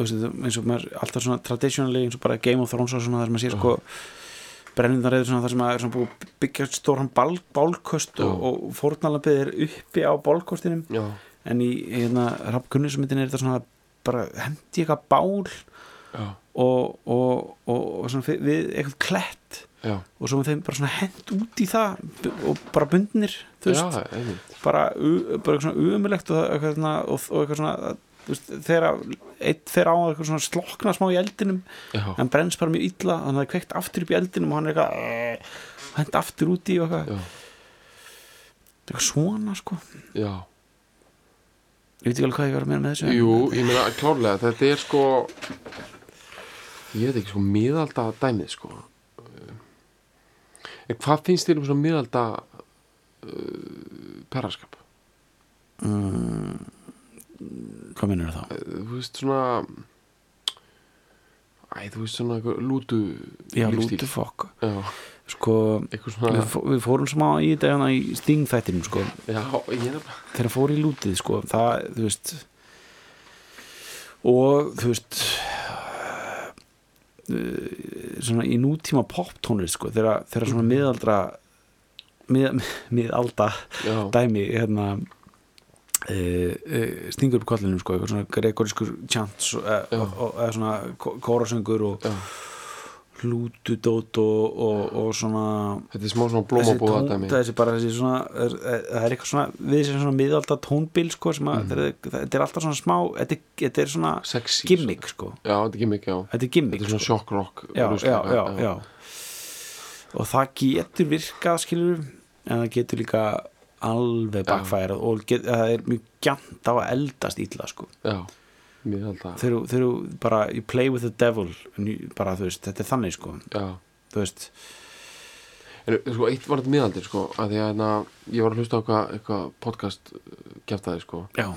eins og maður alltaf svona traditionally eins og bara Game of Thrones og svona þar sem maður sér sko brennindar eða svona þar sem maður er svona búið að byggja stóran bál, bálkost og, og fórnalabið er uppi á bálkostinum já, en í hérna rafkunnismyndin er þetta svona bara hendi eitthvað bál já, og, og, og, og við eitthvað klett já, og svo þeim bara hent út í það og bara bundnir já, bara, bara svona umulegt og, það- eitthvað svona, og, og eitthvað svona veist, þegar eitt fer á svona slokna smá í eldinum já, hann brennst bara mjög illa þannig að það er kveikt aftur upp í eldinum og hann er eitthvað eh, hent aftur út í og eitthvað. Eitthvað svona sko. Já ég veit ekki alveg hvað ég var að meina með þessu Jú, ég meina klárlega, þetta er sko ég veit ekki sko miðalda dæmið sko en hvað finnst þér um svona miðalda uh, perraskap? hvað minnur þá? Þú veist svona Æ, þú veist svona lútu já, lútu fokk Já, sko, svona við fórum smá í þetta hérna í stingþættinum sko. Já, ég þegar fór í lútið sko það, þú veist og þú veist uh, svona í nútíma poptónlist sko þegar, þegar svona miðaldra mið, miðalda Já, dæmi hérna uh, uh, stingur upp kollinum sko eitthvað svona gregorískur og, eða svona kó- kórasöngur og já, hlútudót og, og, og svona þetta er smá svona blómabúða þessi bara þessi svona er, er, það er eitthvað svona við þessi svona miðalda tónbil sko sem að Mhm. þetta, þetta er alltaf svona smá þetta, þetta er svona Sexy gimmick sko. Já, þetta er gimmick, já. Þetta er gimmick Þetta er svona sko. shock rock já, já, já, já og það getur virkað skilur en það getur líka alveg bakfærað og get, það er mjög gænt á að eldast illa sko. Já, þegar þú- bara you play with the devil bara veist, þetta er þannig sko. Þú veist, En sko, eitt var þetta miðaldir sko að því að hérna, ég var að hlusta á eitthvað, eitthvað podcast geftaði sko. Já,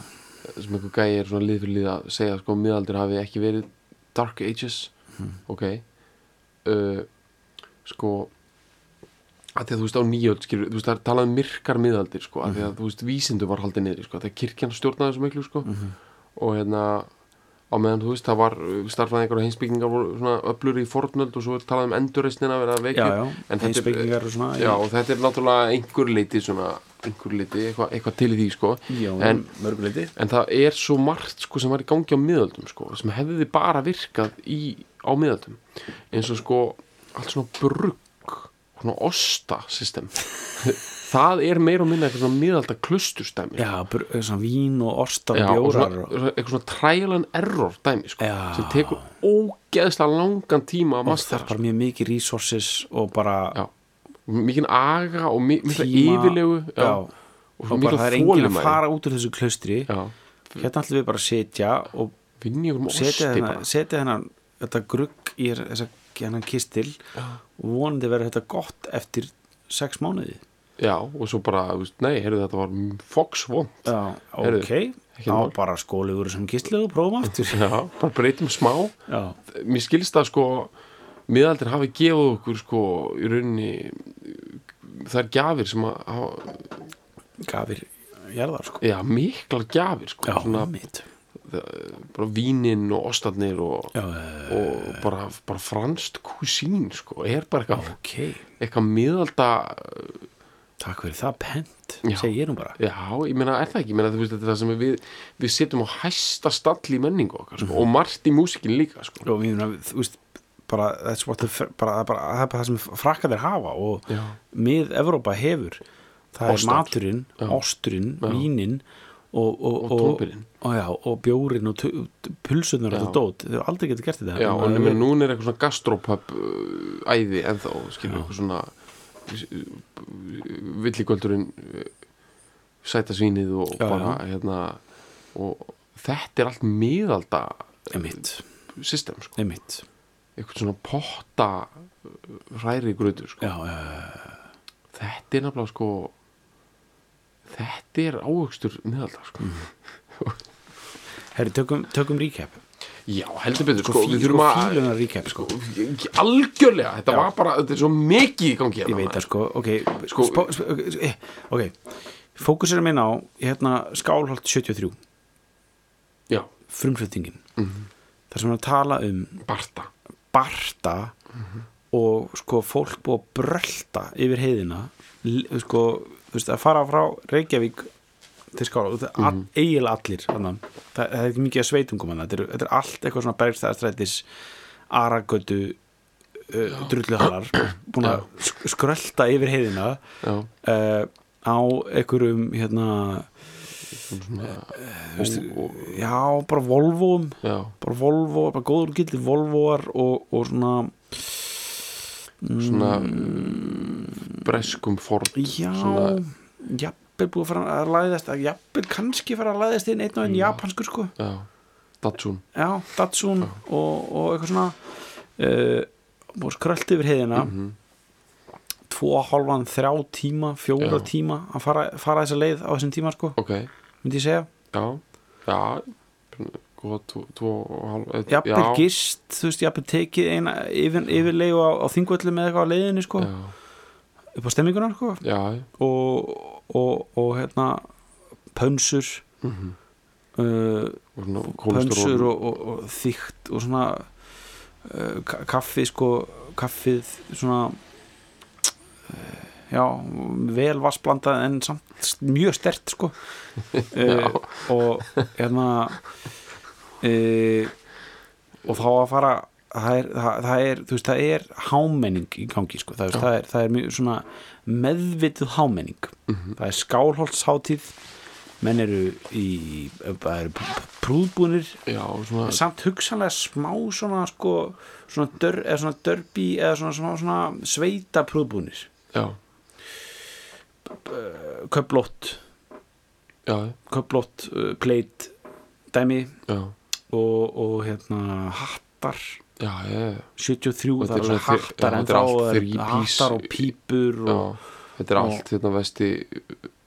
sem einhver gæi er svona lið fyrir lið að segja sko miðaldir hafi ekki verið Dark Ages. Ok. Uh, sko að því að þú veist á nýjöld skilur, þú veist það er talað um myrkar miðaldir sko að því að þú veist vísindu var haldið niður sko þegar kirkjan stjórnaði þessu miklu sko. Og hérna á meðan þú veist það var starfræðingar og heimsbyggingar voru svona öflur í fornöld og svo er talað um endurreisnina að vera veikir heimspekingar og svona Já, og þetta er náttúrulega einhver leiti svona, einhver leiti, eitthvað eitthva til í því sko. já en, en það er svo margt sko sem var í gangi á miðöldum sko, sem hefði bara virkað í, á miðöldum. Eins og sko allt svona brugg svona osta system það er meira og minna eitthvað svona miðalda klustustæmi já, br- svona vín og ostar Já, og og bjórar svona, og, eitthvað svona trial and error dæmi sko, Já. sem tekur ógeðslega langan tíma að og það mastera er bara mjög mikið resources og bara Já. mikinn aga og mi mikla Tíma- yfirlegu já, og og mikla það er enginn að fara út úr þessu klaustri Já, hérna ætlum við bara að setja og setja þennan, þetta grugg í þessa hennan kistil. Og vonandi verður þetta gott eftir sex mánuði Já, og svo bara, nei, heyrðu þetta var foxvon já, Heyrðu, ok, þá bara skóli úr þessum kistli og prófum aftur. Já, bara breytum smá. Já, Mér skilst það sko miðaldir hafi gefið okkur sko í rauninni það er gjafir sem að hafa, gafir jarðar sko. Já, miklar gjafir sko, já, svona mitt bara vínin og ostarnir og, já, eh, og bara, bara franskt kusín sko, er bara eitthvað, ok, eitthvað miðalda takk fyrir það pent Já. segi ég nú bara Já, ég meina, er það ekki, ég meina, þú veist, þetta er það sem við, við setjum á hæsta stall í menningu okkar, sko, og margt í músikin líka, sko. og við, þú veist bara, that's what the, bara, bara, það er bara það sem frakkaðir hafa og Já. mið Evrópa hefur það Ostar. er maturinn, Já. osturinn, Já. vínin og, og, Og og, já, og bjórin og pulsunar og Já. þetta dót, þau aldrei getur gert þetta Já, En núna er eitthvað svona gastrópöp uh, æði ennþá, skilur eitthvað svona villigöldurinn uh, sæta svínið og Já, bara, hérna og þetta er allt miðalda system, sko, einmitt. Eitthvað svona potta uh, hræri gröður, sko. Já, já, þetta er nefnilega, sko þetta er ávöxtur miðalda, sko. Herri, tökum, tökum recap Já, heldur betur, sko, sko, við þurfum að fílunar recap sko. algjörlega, þetta Já. var bara þetta er svo mikið í gangi ég hérna, veit það sko, ok Sko- spó, spó, ok, ok. Fókusirum minn á hérna, skálholt 73 Já, frumfluttingin Mhm. þar sem við tala um Barta. Barta og sko fólk búið að brölda yfir heiðina. Sko, þú veist, að fara frá Reykjavík til skála, er all, eiginlega allir það, það er ekki mikið að sveitungum þetta er, þetta er allt eitthvað svona bergstæðastrætis aragötu uh, drulluhalar búin að sk- skrölda yfir heiðina já, uh, á einhverjum hérna, svona og, já, bara Volvoum já, bara Volvo, bara góður gildi Volvoar og, og svona svona breskum ford já, svona, jafnvel búið að fara að læðast jafnvel kannski fara að læðast inn einn og einn japanskur sko. Já, Datsun. Já, Datsun og, og eitthvað svona uh, og skrölt yfir heiðina. Mhm. tvo hálfan, þrjá tíma, fjóra Já. tíma að fara, fara þessa leið á þessum tíma sko, ok, myndi ég segja. Já, já eh, jafnvel já, gist, þú veist, jafnvel tekið eina yfir, yfirlegu á, á þingvöldu með eitthvað á leiðinni sko, já, upp á stemminguna sko. Já, og, og, og hérna pönsur mhm. uh, og svona pönsur og, og, og þygt og svona uh, ka- kaffi sko kaffið svona uh, já, vel vassblandað en samt mjög stert sko. Uh, og hérna uh, og þá að fara það er, það, það er, veist, það er hámenning í gangi sko, það, er, það, er, það er mjög svona meðvituð hámenning. Mhm. það er skálholtsháttíð menn eru í pr- prúðbúnir. Já, svona, samt hugsanlega smá svona sko, svona, dör, eða svona dörbi eða svona, svona, svona sveita prúðbúnir já, köplótt, já, köplótt uh, kleit dæmi. Já. Og, og hérna hattar já, já, 73, Þetta það er er þri- hattar já, en þetta þá er hattar og pípur já og, þetta er og- allt hérna vesti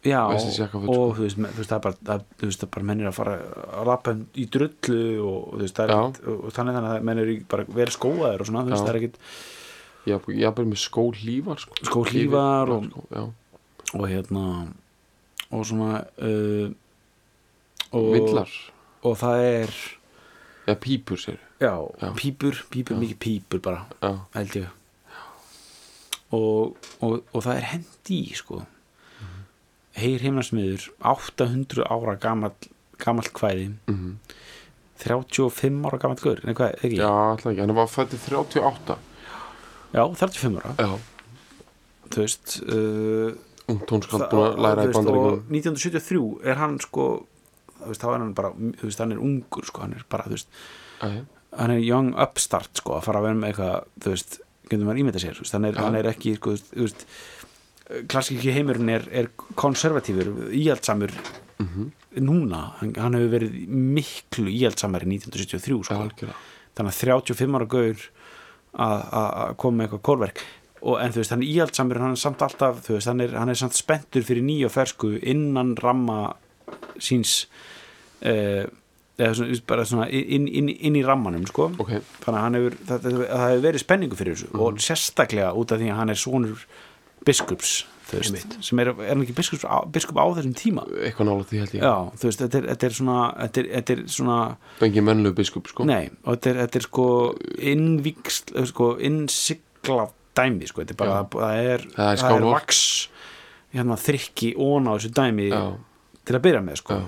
já, og, Vestisjakkaföt, og sko. þú veist, það er bara, bara mennir að fara að lappa í drullu og, þú veist, það er Já. og, þannig þannig að mennir bara vel skóaðir og svona, þú veist, Já. það er ekkit já, ég er bara með skóhlífar sko. Skóhlífar og- já, og hérna og svona uh, og, villar og það er eða pípur sér já, Já. pípur, pípur, Já. mikið pípur bara, já, held ég. Og, og, og það er hendi í sko. Mhm. heyr heimnarsmiður 800 ára gamall gamall kvæði. Mm 35 ára gamall gaur, nei hvað, ekki? já, alltaf ekki, hann var fættið 38 Já, 35 ára, já, þú veist uh, ung tónskald það- búin að læra í veist, bandaríkun og 1973 er hann sko veist, þá er hann bara, þú veist, hann er ungur sko, hann er bara, þú veist, hann er young upstart sko, að fara að vera með eitthvað þú veist, getur maður ímynda sér veist, hann, er, hann er ekki, sko, þú veist klassíki heimurinn er, er konservatífur, íhaldsamur Mhm. núna, hann, hann hefur verið miklu íhaldsamari 1973 sko, algjörlega. Þannig að 35 ára gaur að koma með eitthvað kórverk og en þú veist, hann er íhaldsamur hann er samt alltaf, þú veist, hann er, hann er samt spenntur fyrir nýja fersku innan ramma síns uh, eða svona, bara svona inn, inn, inn í rammanum, sko. Ok, þannig að hefur, það, það, hefur verið spenningu fyrir þessu Mhm. og sérstaklega út af því að hann er sonur biskups, veist sem er, er ekki biskups á, biskup á þessum tíma? Eitthvað nála því held ég. Já, veist, þetta er, þetta er svona þetta er, þetta er svona engin mennlu biskup sko. Nei, og þetta er, þetta er sko innvíksl, sko innsigla dæmi, sko, þetta er bara það er, vaks hérna þrykki ón á þessu dæmi já, til að byrja með, sko.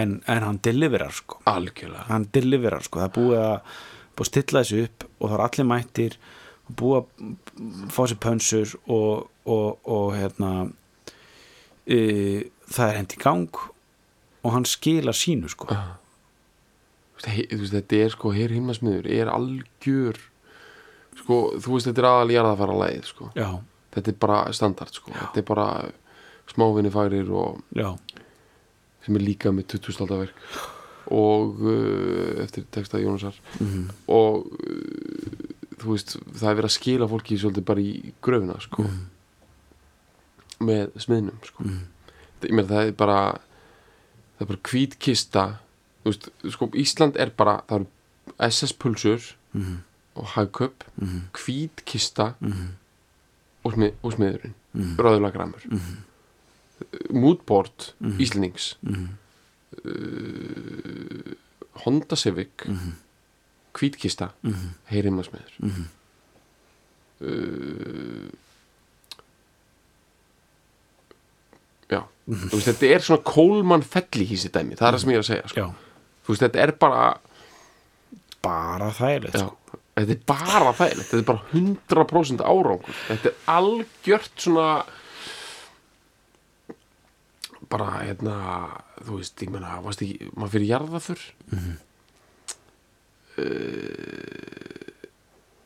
En, en hann deliverar, sko. Algjörlega. Hann deliverar, sko, það er búið að búið að stilla þessu upp og það er allir mættir búið að fá sér pönsur og, og, og hérna e, það er hendi í gang og hann skilar sínu, sko. Þú veist, þetta er sko, hér himmasmiður er algjör sko, þú veist, þetta er aðal jarðafara leið sko, þetta er bara standard sko, þetta er bara smávinni færir og já, sem er líka með 20. aldaverk og uh, eftir texta Jónasar mhm og uh, þú veist, það er verið að skila fólki svolítið bara í gröfina sko, með smiðnum sko. Mhm. Það- ég meina það er bara það er bara hvítkista þú veist, sko, Ísland er bara það eru SS pulsur Mhm. og hagköp, Mhm. hvítkista Mhm. og, smið, og smiðurinn Mhm. Röðulega græmur Mhm. moodboard Mhm. Íslendings Mhm. Honda Civic Mhm. hvítkista, Mhm. heyrimma smiður Mhm. uh, já þú veist, þetta er svona Kólmann fellihísi dæmi, það er það sem ég er að segja sko. Veist, þetta er bara bara þægilegt sko. þetta er bara þægilegt þetta er bara 100% árangur þetta er algjört svona bara hérna þú veist, ég meina, varst ekki maður fyrir jarðafur mm -hmm.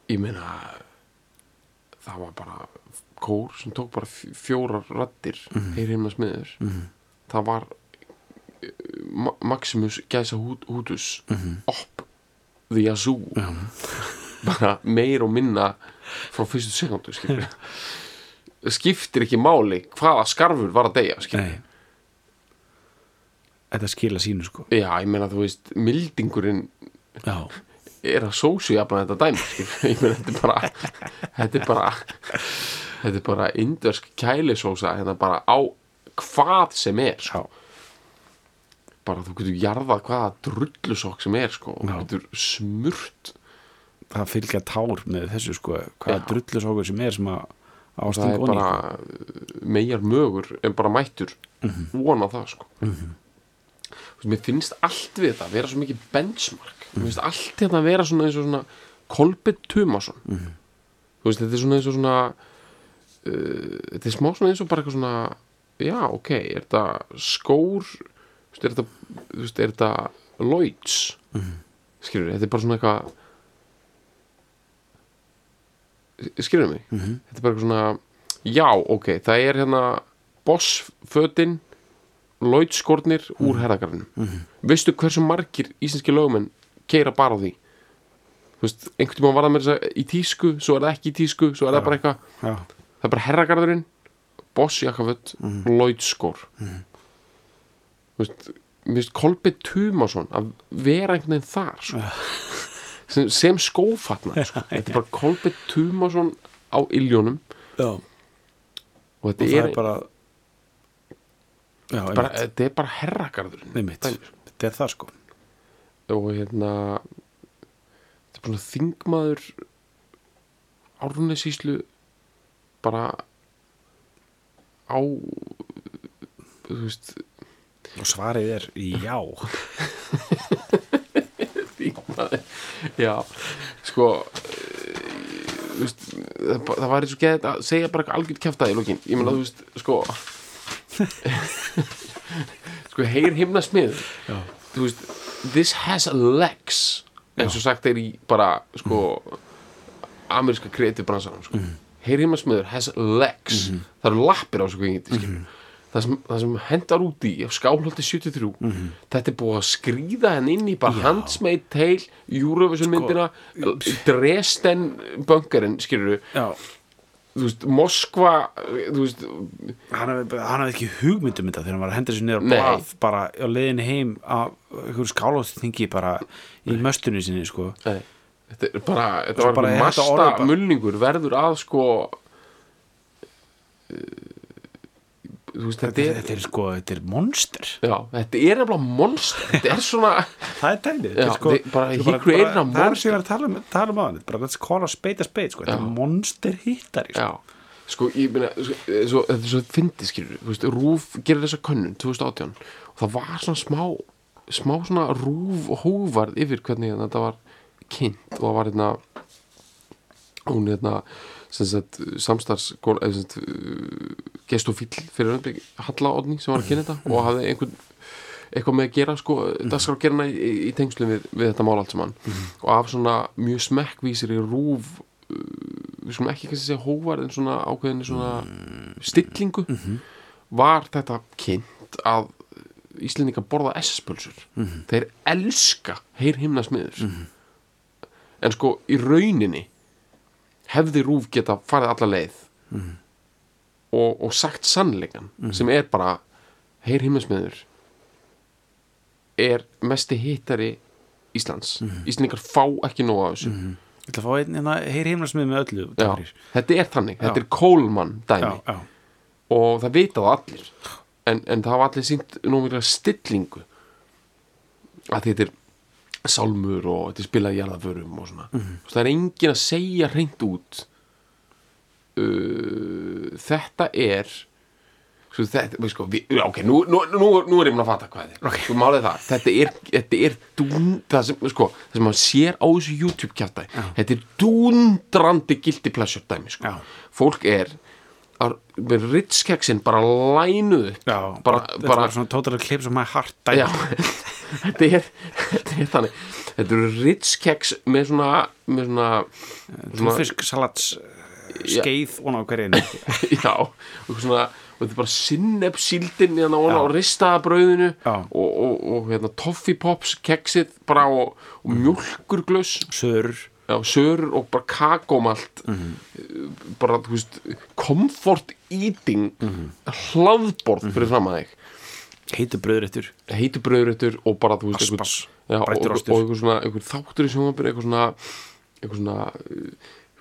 ég meina það var bara kór sem tók bara fjórar raddir mm -hmm. heyr heimna smiður það var eh, Ma Maximus gæsa hút, hútus upp the Yazoo bara meir og minna frá fyrstu sekundu skiptir ekki máli hvaða skarfur var að deyja Nei Þetta skila sínu sko. Já, ég meina þú veist, mildingurinn Já, er að sósu jafna þetta dæmi skilur. ég meina þetta er bara þetta er bara þetta er bara indversk kælisósa hérna bara á hvað sem er sko. bara þú getur jarðað hvaða drullusokk sem er sko, og Já. getur smurt. Það fylgja tár með þessu sko Hvaða Já. drullu svo sem er sem að það ásting er onni bara megar mögur en bara mættur. Vona það sko. Þú veist, mér finnst allt við þetta vera svo mikið benchmark. Mér finnst allt þetta vera svona eins og svona Kolbett Tumason þú veist, þetta er svona eins og svona uh, þetta er smá svona eins og bara eitthvað svona já, ok, er þetta skór veist, er þetta, þú veist, er þetta Lloyds? Skilur, þetta er bara svona eitthvað skilur mig? Þetta er bara eitthvað svona já, ok, það er hérna bossfötin Lloyds skórnir úr herragarðinum veistu hversu margir íslenski lögumenn keira bara á því? Þú veist, einhvern tímann var það með þess að í tísku svo er það ekki í tísku, svo er það bara eitthvað. Já, það er bara herragarðurinn boss jakkaföt, Lloyds skór þú veist finnst Kolbett Tumason að vera einhvern veginn þar sko. sem, sem skófatna sko. þetta er bara Kolbett Tumason á iljónum. Og Og þetta það er, er bara Já, bara, þetta er bara Dæmi, sko. Þetta er það sko. Og hérna þetta er bara þingmaður árunnesíslu bara á þú veist Og svarið er já. Þingmaður já, sko eh, þú veist, það, það var eins og geðið að segja bara eitthvað algjörn kjaftaði í lokin. Ég meina þú veist, sko sko, heyr himna smið þú veist, this has legs eins og sagt er í bara sko ameríska kreatív bransanum sko. heyr himna smiður has legs. Það eru lappir á þessu kveikindi mm það, sem, það sem hendar út í á skálholti 73 þetta er búið að skrýða henn inn í bara handsmade tail Eurovision myndina Dresden bunkerinn skilur Já, þú veist, Moskva þú veist, hann hafði ekki hugmyndum þetta þegar hann var að henda sér niður á Nei. blað bara á leiðinni heim að einhverju skálóðsþingi bara í möstunni sinni sko Nei, þetta er bara þetta var bara masta mulningur verður að sko uh, veist, þetta er þetta er sko, þetta er monster. Já, þetta er nefnilega monster. Þetta er svona, það er created a það er var að tala um, tala um hann bara let's call a spade a spade sko. þetta er monster hittari sko. sko, ég meina, sko, svo, þetta er svo fyndi skilur, Rúf gerir þessa könnun 2018 og það var svona smá smá svona Rúf hóvarð yfir hvernig þetta var kynnt og það var hérna hún hérna sem sagt, samstars gestofíl fyrir öndblik Halla Odni sem var að kynna þetta og hafði einhvern eitthvað með að gera sko, dagskrárgerina í, í, tengslum við, við þetta mál allt saman. Og af svona mjög smekkvísir í rúf uh, við skulum ekki kannski segja hóvar en svona ákveðinni svona stillingu var þetta kynnt að Íslendingar borða S-pulsur þeir elska heyr himna smiður en sko í rauninni hefði Rúf geta farið alla leið og, og sagt sannleikan sem er bara heyr himnarsmiður er mesti hittari Íslands. Íslendingar fá ekki nóg af þessu. Ég ætla að fá einn hérna heyri heimnarsmið með öllu já, þetta er þannig, þetta Já. er Coleman dæmi. Já, og það vita það allir. En, en það hafa allir sínt nú mikla stillingu. Að þetta er sálmur og þetta er spilað jarðaförum og svona. Og það er engin að segja hreint út uh, þetta er sko, þetta, sko, við, já, ok, nú, nú, nú, nú er ég mun að fatta hvað þetta er Ok. sko, málið það, þetta er, þetta er dún, það sem, sko, það sem maður sér á þessu YouTube kjafta, þetta er dúndrandi guilty pleasure dæmi, sko Já. fólk er með ritskeksin bara lænuð Já, bara, þetta bara, var svona of my heart já, dæmi. þetta er þetta þannig, þetta eru ritskeks með svona, með svona Túnfisk salats Já. Skeið og ná hverjum já, og svona og þetta er bara sinnepsíldin hérna og, Já. og og, og, og hérna toffee pops keksið bara og, og mjólkurglöss Sörur. Já, sörur og bara kakómalt Mhm. bara, þú veist comfort eating Mhm. hlaðborð fyrir fram að þig. Heitu bröðréttur heitu brauðréttur og bara, þú veist, Aspas, já, og, einhver svona einhver þáttur í sjónvapinu, eitthvað svona eitthvað svona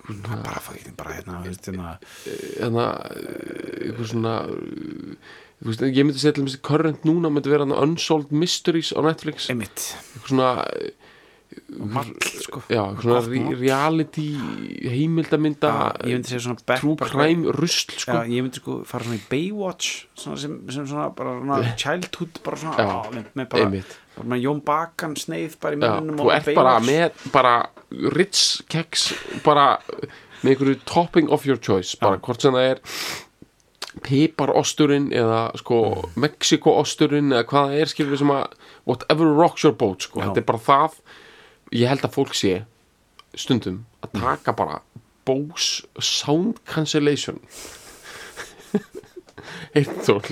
bara fæði bara hérna, hérna. Hérna eitthvað svona ég myndi segja til þessi current núna myndi vera Unsolved Mysteries á Netflix. Einmitt. Eitthvað svona mall sko. já, svona Gott re reality heimildamynda Já, ég myndi segja svona true crime rusl sko. Já, ég myndi sko fara svona í Baywatch svona sem, sem svona bara svona childhood bara svona Já, á, með, með bara, bara með Jón Bakan sneið bara í Já, munnum þú ert bara með bara Ritz keks bara með einhverju topping of your choice bara hvort sem það er piparosturinn eða sko. Mexikoosturinn eða hvað það er skilur við sem að whatever rocks your boat sko, þetta er bara það ég held að fólk sé stundum að Mm. taka bara Bose Sound Cancellation heitt þól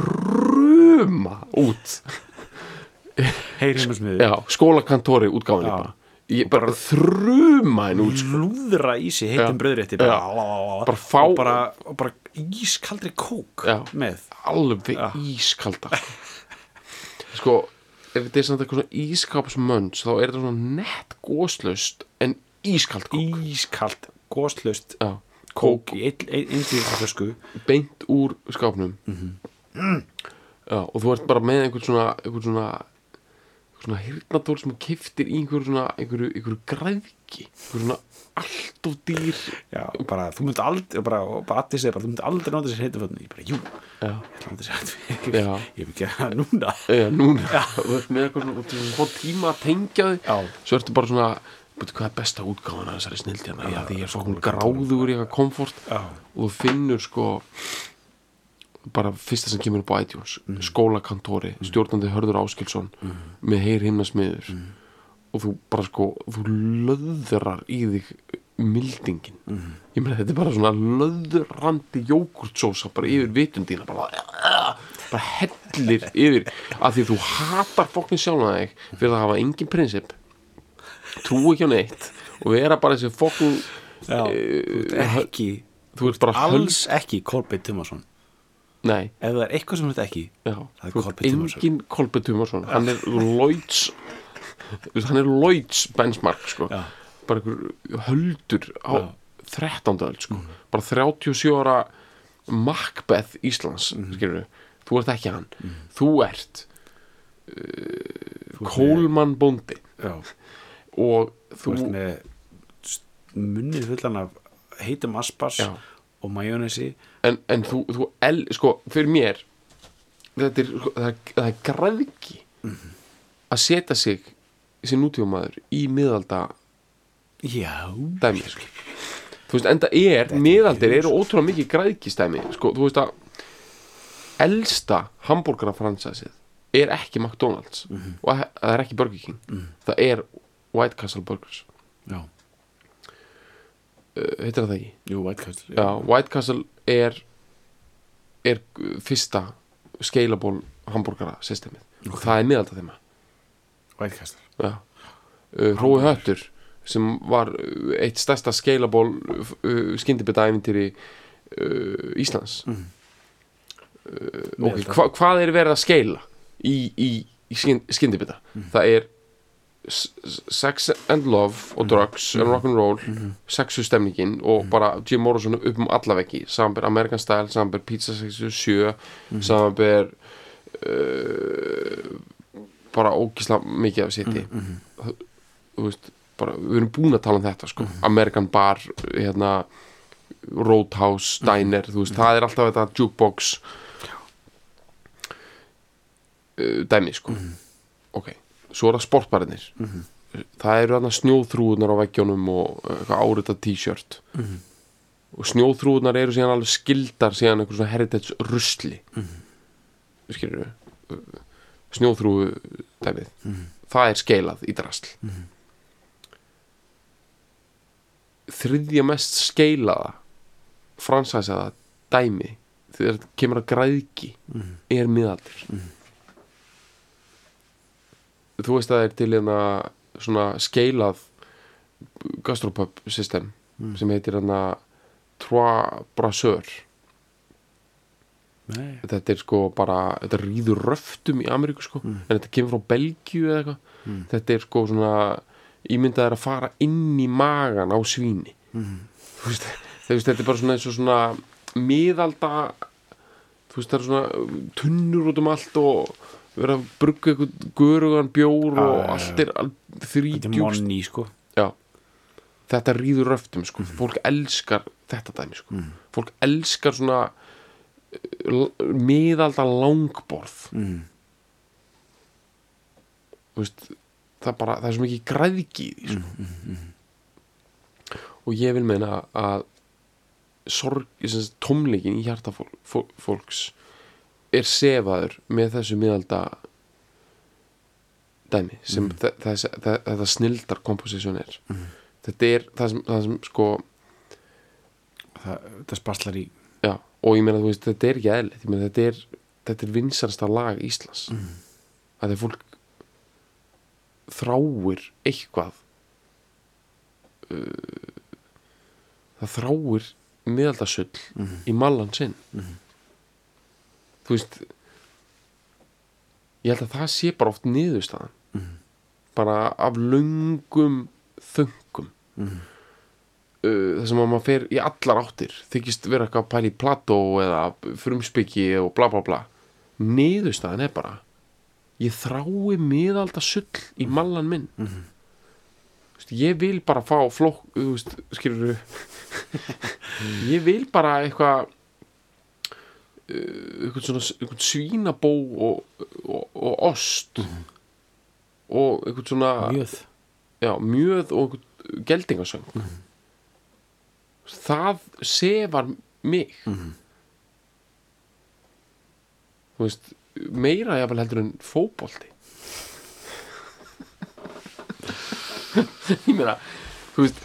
þruma út Já, skólakantori útgáfinni Já. bara Ég bara þruma henni út sko. lúðra í sig heitum bröðrétti bara, Bara fá- og bara, og bara ískaldri kók Já. með Alveg Já. ískalda sko. ef þetta er samt eitthvað svona ískapsmönns þá er þetta svona nett góslaust en ískald kók. Ískald, góslaust Já, kók í einn ein, ein, ein flösku beint úr skápnum. Mhm. Já, og þú ert bara með einhvern svona einhvern svona svona hirtnatól sem kiftir í einhverju svona einhverju, einhverju græðki einhverju svona allt of dýr. Já, og bara, þú myndi aldrei og bara, og bara allir segir bara, þú myndi aldrei náta sér heitum fötni ég bara, jú, Já, ég ætla aldrei sér Já. ég ekki að það núna. Já, núna. Þú ert með eitthvað svona, fór tíma að tengja þig. Já. Svo ertu bara svona, betur hvað er besta útgáfan að þessari snild hérna? Já, því ég er svo gráður í eitthvað komfort Já. Og þú finnur sko bara fyrsta sem kemur upp á iTunes. Skólakantori, stjórnandi Hörður Áskilsson með heyr himnasmiður og þú bara sko þú löðrar í þig mildingin ég meina þetta er bara svona löðrandi jógurtsósa bara yfir vitundina bara, bara hellir yfir. Af því þú hatar fokkin sjálfa þig fyrir að hafa engin prinsip. Trú ekki á neitt og vera bara þessi Já, þú ert ekki þú ert bara alls ekki Kolbeinn Tumarsson nei, ef það er eitthvað sem ert ekki já, Það er Kolbeinn Tummarsson. engin Kolbeinn Tumarsson hann er veist, hann er Lloyds benchmark sko. Bara einhver höldur á Já. 13. öld sko. bara 37 ára Macbeth Íslands mm -hmm. þú ert ekki hann þú ert uh, Kólmann bóndi Já, og þú þú, ert með munnið fullan af heitum aspas Já. og majónesi en, en þú, þú el, sko, fyrir mér þetta er, það er, það er græðki að setja sig sem nútífamaður í miðalda Já, dæmi sko. þú veist, enda er miðaldir eru ótrúlega mikið græðkistæmi sko, þú veist að elsta hambúrgarafransæsið er ekki McDonalds og það er ekki Burger King. Það er White Castle Burgers. Já, uh, heitir það ekki? jú, White Castle Já, White Castle er er fyrsta scalable hambúrgara systemið. Og það er miðalda þeim White Castle Já. Uh, Rói Höttur sem var uh, eitt stærsta scalable uh, skyndibita æfintýri uh, Íslands. Uh, ok, Meðaltal. hva, hvað er verið að skeila í, í, í skyndibita? Það er sex and love og drugs and rock'n'roll sexu stemningin og bara Jim Morrison upp um alla veggi. Samanber American Style, samanber Pizza 67 samanber uh, bara ógisla mikið af sitti þú veist bara, við erum búin að tala um þetta sko. American Bar hérna, Roadhouse, Diner þú veist, það er alltaf þetta jukebox uh, dæmi sko. Ok, svo er það sportbarinnir það eru þarna snjóþrúðunar á veggjónum og eitthvað árita t-shirt. Og snjóþrúðunar eru síðan alveg skildar síðan einhver svona heritage rusli. Mm -hmm. skilur við snjóþrúðu dæmið. Það er skeilað í drasl. Þriðja mest skeilaða fransæsaða dæmi þegar þetta kemur að græðki er miðaldir. Þú veist að það er til hérna svona skeilað gastropub system sem heitir hérna Trois Brasseurs Nei. þetta er sko bara þetta rýður röftum í Ameríku sko. En þetta kemur frá Belgíu eða eitthvað. Þetta er sko svona ímyndað er að fara inn í magan á svíni. Veist, þú veist þetta er bara svona eins og svona miðalda þú veist það er svona tunnur út um allt og vera að brugga eitthvað görugan bjór og já. allt er Þetta þrítjúkst monni sko. Þetta rýður röftum sko. Fólk elskar þetta dæmi sko. Fólk elskar svona uh, miðalda langborð mm. Veist það, bara, það er svo mikið græðgi í því sko. og ég vil meina að sorg, tómleikin í hjarta fól, fól, fólks er sefaður með þessu miðalda dæmi sem mm. þetta snildar komposisjón er þetta er það sem, það sem sko það, það spaslar í já, og ég meina þú veist þetta er ekki eðlið, ég meina þetta er þetta er vinsarsta lag Íslands. Mm. að þegar fólk þráir eitthvað uh, það þráir miðaldasull í mallan sinn. Þú veist ég held að það sé bara oft niðurstaðan. Bara af löngum þöngum uh, sem að maður fer í allar áttir. Þykist vera eitthvað að pæla í plató eða frumspiki og bla bla bla. Niðurstaðan er bara ég þrái miðalda sull í mallan minn. Mm veist, ég vil bara fá flokk veist, skilur ég vil bara eitthvað uh, eitthvað svona eitthvað svínabó og, og, og ost og eitthvað svona mjöð. Já, mjöð og einhvern geldingasöng það sefar mig. Þú veist meira jafnvel heldur en fótbolti. Ég meina þú veist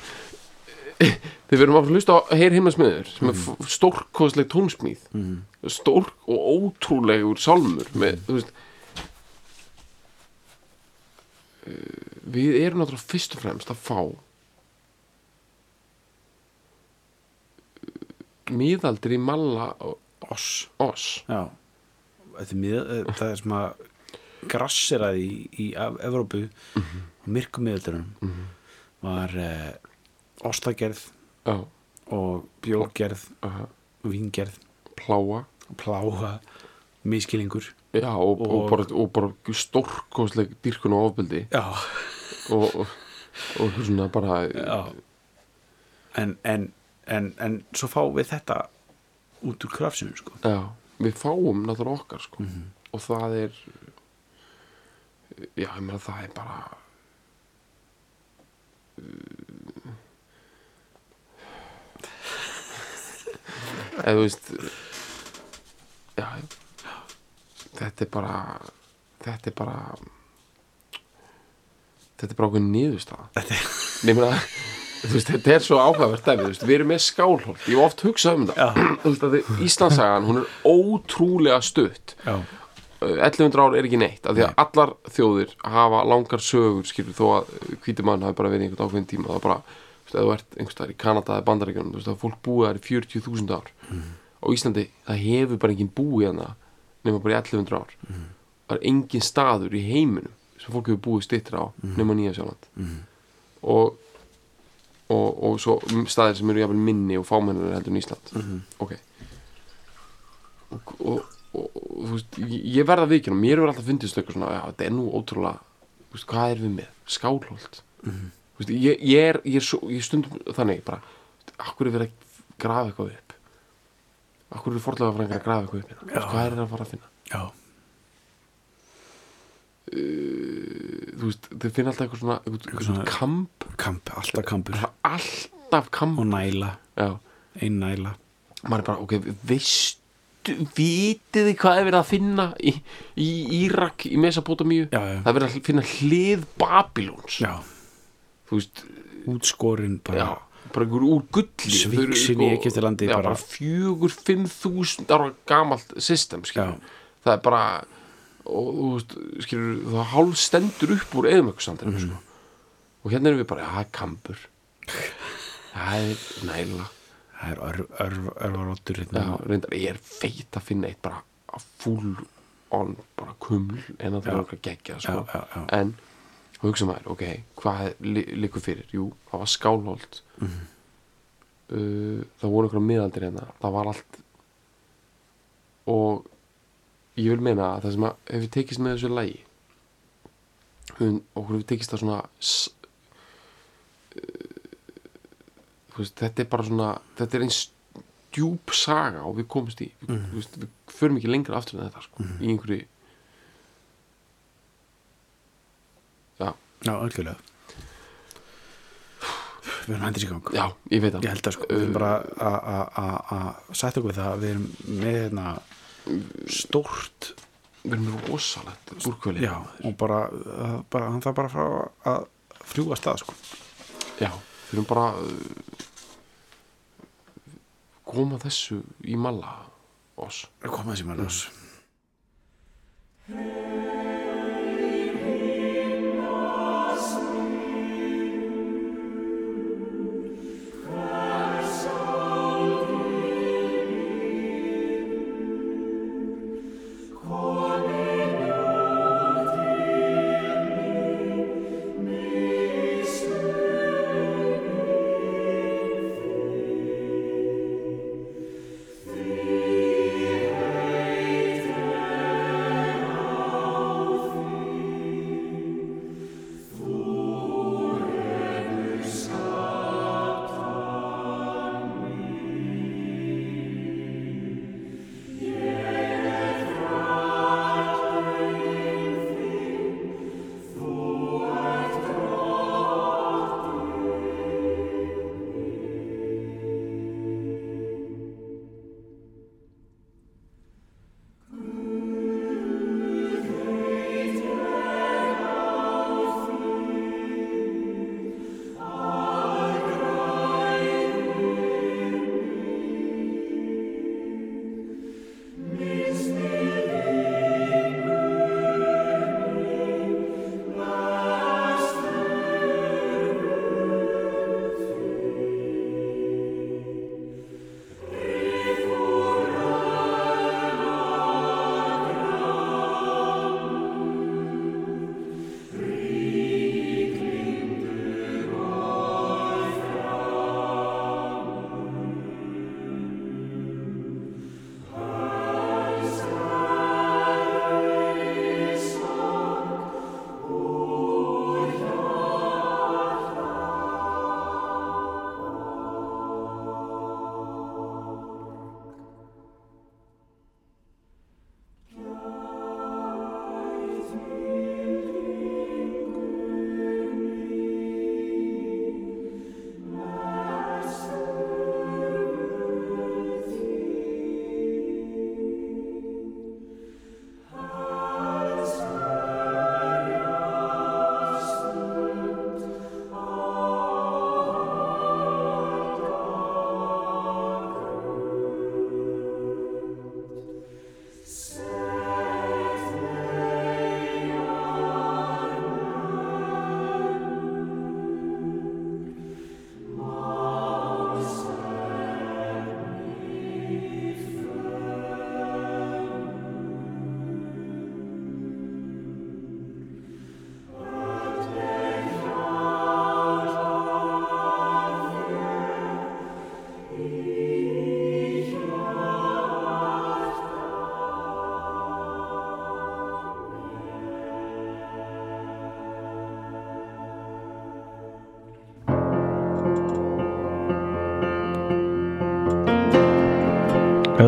við erum að að hlusta á Heyr himmasmiður sem er mm. stórkostleg tónsmíð. Mm. stór og ótrúlegur sálmur með, þú veist eh, við erum náttúrulega fyrst og fremst að fá miðaldir í malla og oss, oss. já. Mið, eh, það er sem að grasseraði í, í Ev- Evrópu Mhm. á myrkum miðaldurinn var uh, ostagerð já, og bjórgerð uh, og víngerð. Pláa og pláha miskilingur já, og, og, Og- bara, og bara stórkostleg dýrkun og ofbeldi. Já, og, og, og svona bara. En, en, en, en svo fáum við þetta út úr krafsinu sko. Já, við fáum náttúrulega okkar sko. og það er já, ég meina það er bara eða þú veist já, þetta er bara þetta er bara þetta er bara okkur niðurstaða þetta er Nei, veist, þetta er svo áhugavert dæmi, þú veist, við erum með skálholt. Ég hef oft hugsað um þetta Þú veist, að þið- Íslandsagan, hún er ótrúlega stutt. Já, Uh, 1100 ár er ekki neitt af því að allar þjóðir hafa langar sögur skilur þó að hvíti mann hafi bara verið einhvern ákveðin tíma það er bara, þú veist, ef þú ert einhvers staðar í Kanada eða Bandaríkjunum, þú veist, að fólk búið þar í 40.000 ár. Á Íslandi, það hefur bara engin búið hana nema bara í 1100 ár. Það er engin staður í heiminum sem fólk hefur búið stittra á nema Nýja Sjáland og, og og svo staðir sem eru jafnvel minni og fámennar heldur en Ísland. Ok. Og, og, og, og þú veist, ég, verða vikinn og mér hefur alltaf fundist eitthvað svona, já, þetta er nú ótrúlega veist, hvað er við með, skálholt. Þú veist, ég, ég er ég er, svo, ég stundum þannig bara, akkur er verið að grafa eitthvað upp? Akkur eru forlega að grafa eitthvað upp hérna? Já. Hvað er það að fara að finna? já, Þú veist, þau finna alltaf eitthvað svona, eitthvað, eitthvað svona kamp. kamp, alltaf kampur. Alltaf kamp og næla, Já, ein næla. Maður er bara, ok, veistu vitið þið hvað er verið að finna í, í Írak, í Mesopotamíu? Það er verið að finna hlið Babilóns já, þú veist, útskorin bara já, bara einhver úr gulli. Sviksin sko- í Egyptalandi já, bara- bara fjögur, fimm þúsund ára gamalt system, það er bara og þú veist, skilur, það hálf stendur upp úr eðumökkusandinu Mhm. sko. og hérna erum við bara, það er kambur það er næla það er örv, örv, örvarottur Já, hérna. reyndar, ég er feit að finna eitt bara full on, bara kuml en að það er okkar geggjað sko. Já, já, já. en hugsa maður, ok, hvað li, likur fyrir? Jú, það var skálholt Mhm. uh, það voru okkur miðaldir hérna það var allt og ég vil meina að það sem að hefur tekist með þessu lægi okkur hefur tekist það svona þú veist, þetta er bara svona þetta er eins djúb saga og við komumst í. Við, þú veist, við förum ekki lengra aftur en þetta sko, í einhverju já, já, algjörlega. Við erum hendur í gang. Já, ég veit það. Ég held að sko, við erum bara að- sætta okkur við það að við erum með hérna stórt við erum rosalegt úrkvöli. Og bara, að, bara hann þarf bara frá að fljúga stað sko. Já, við erum bara uh, koma þessu í malla oss. Koma þessi maður ljós Því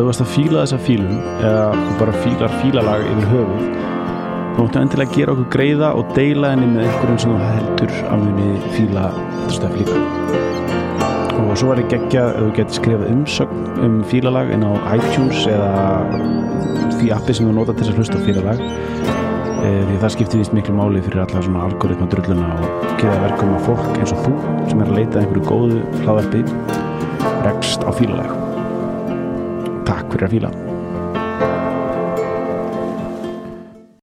þú varst að fíla þessa fílun eða þú bara fílar fílalag yfir höfuð þá máttu endilega gera okkur greiða og deila henni með einhverjum sem þú heldur að muni fíla þetta stöf líka. Og svo var ég geggja ef þú getur skrifað umsögn um fílalag inn á iTunes eða því appi sem þú nota til þess að hlusta á fílalag. E, því það skiptir vist miklu máli fyrir alla svona algoritma drulluna og geða verkum að fólk eins og þú sem er að leita að einhverju góðu hlaðarpi rekst á fílalag Takk fyrir að fíla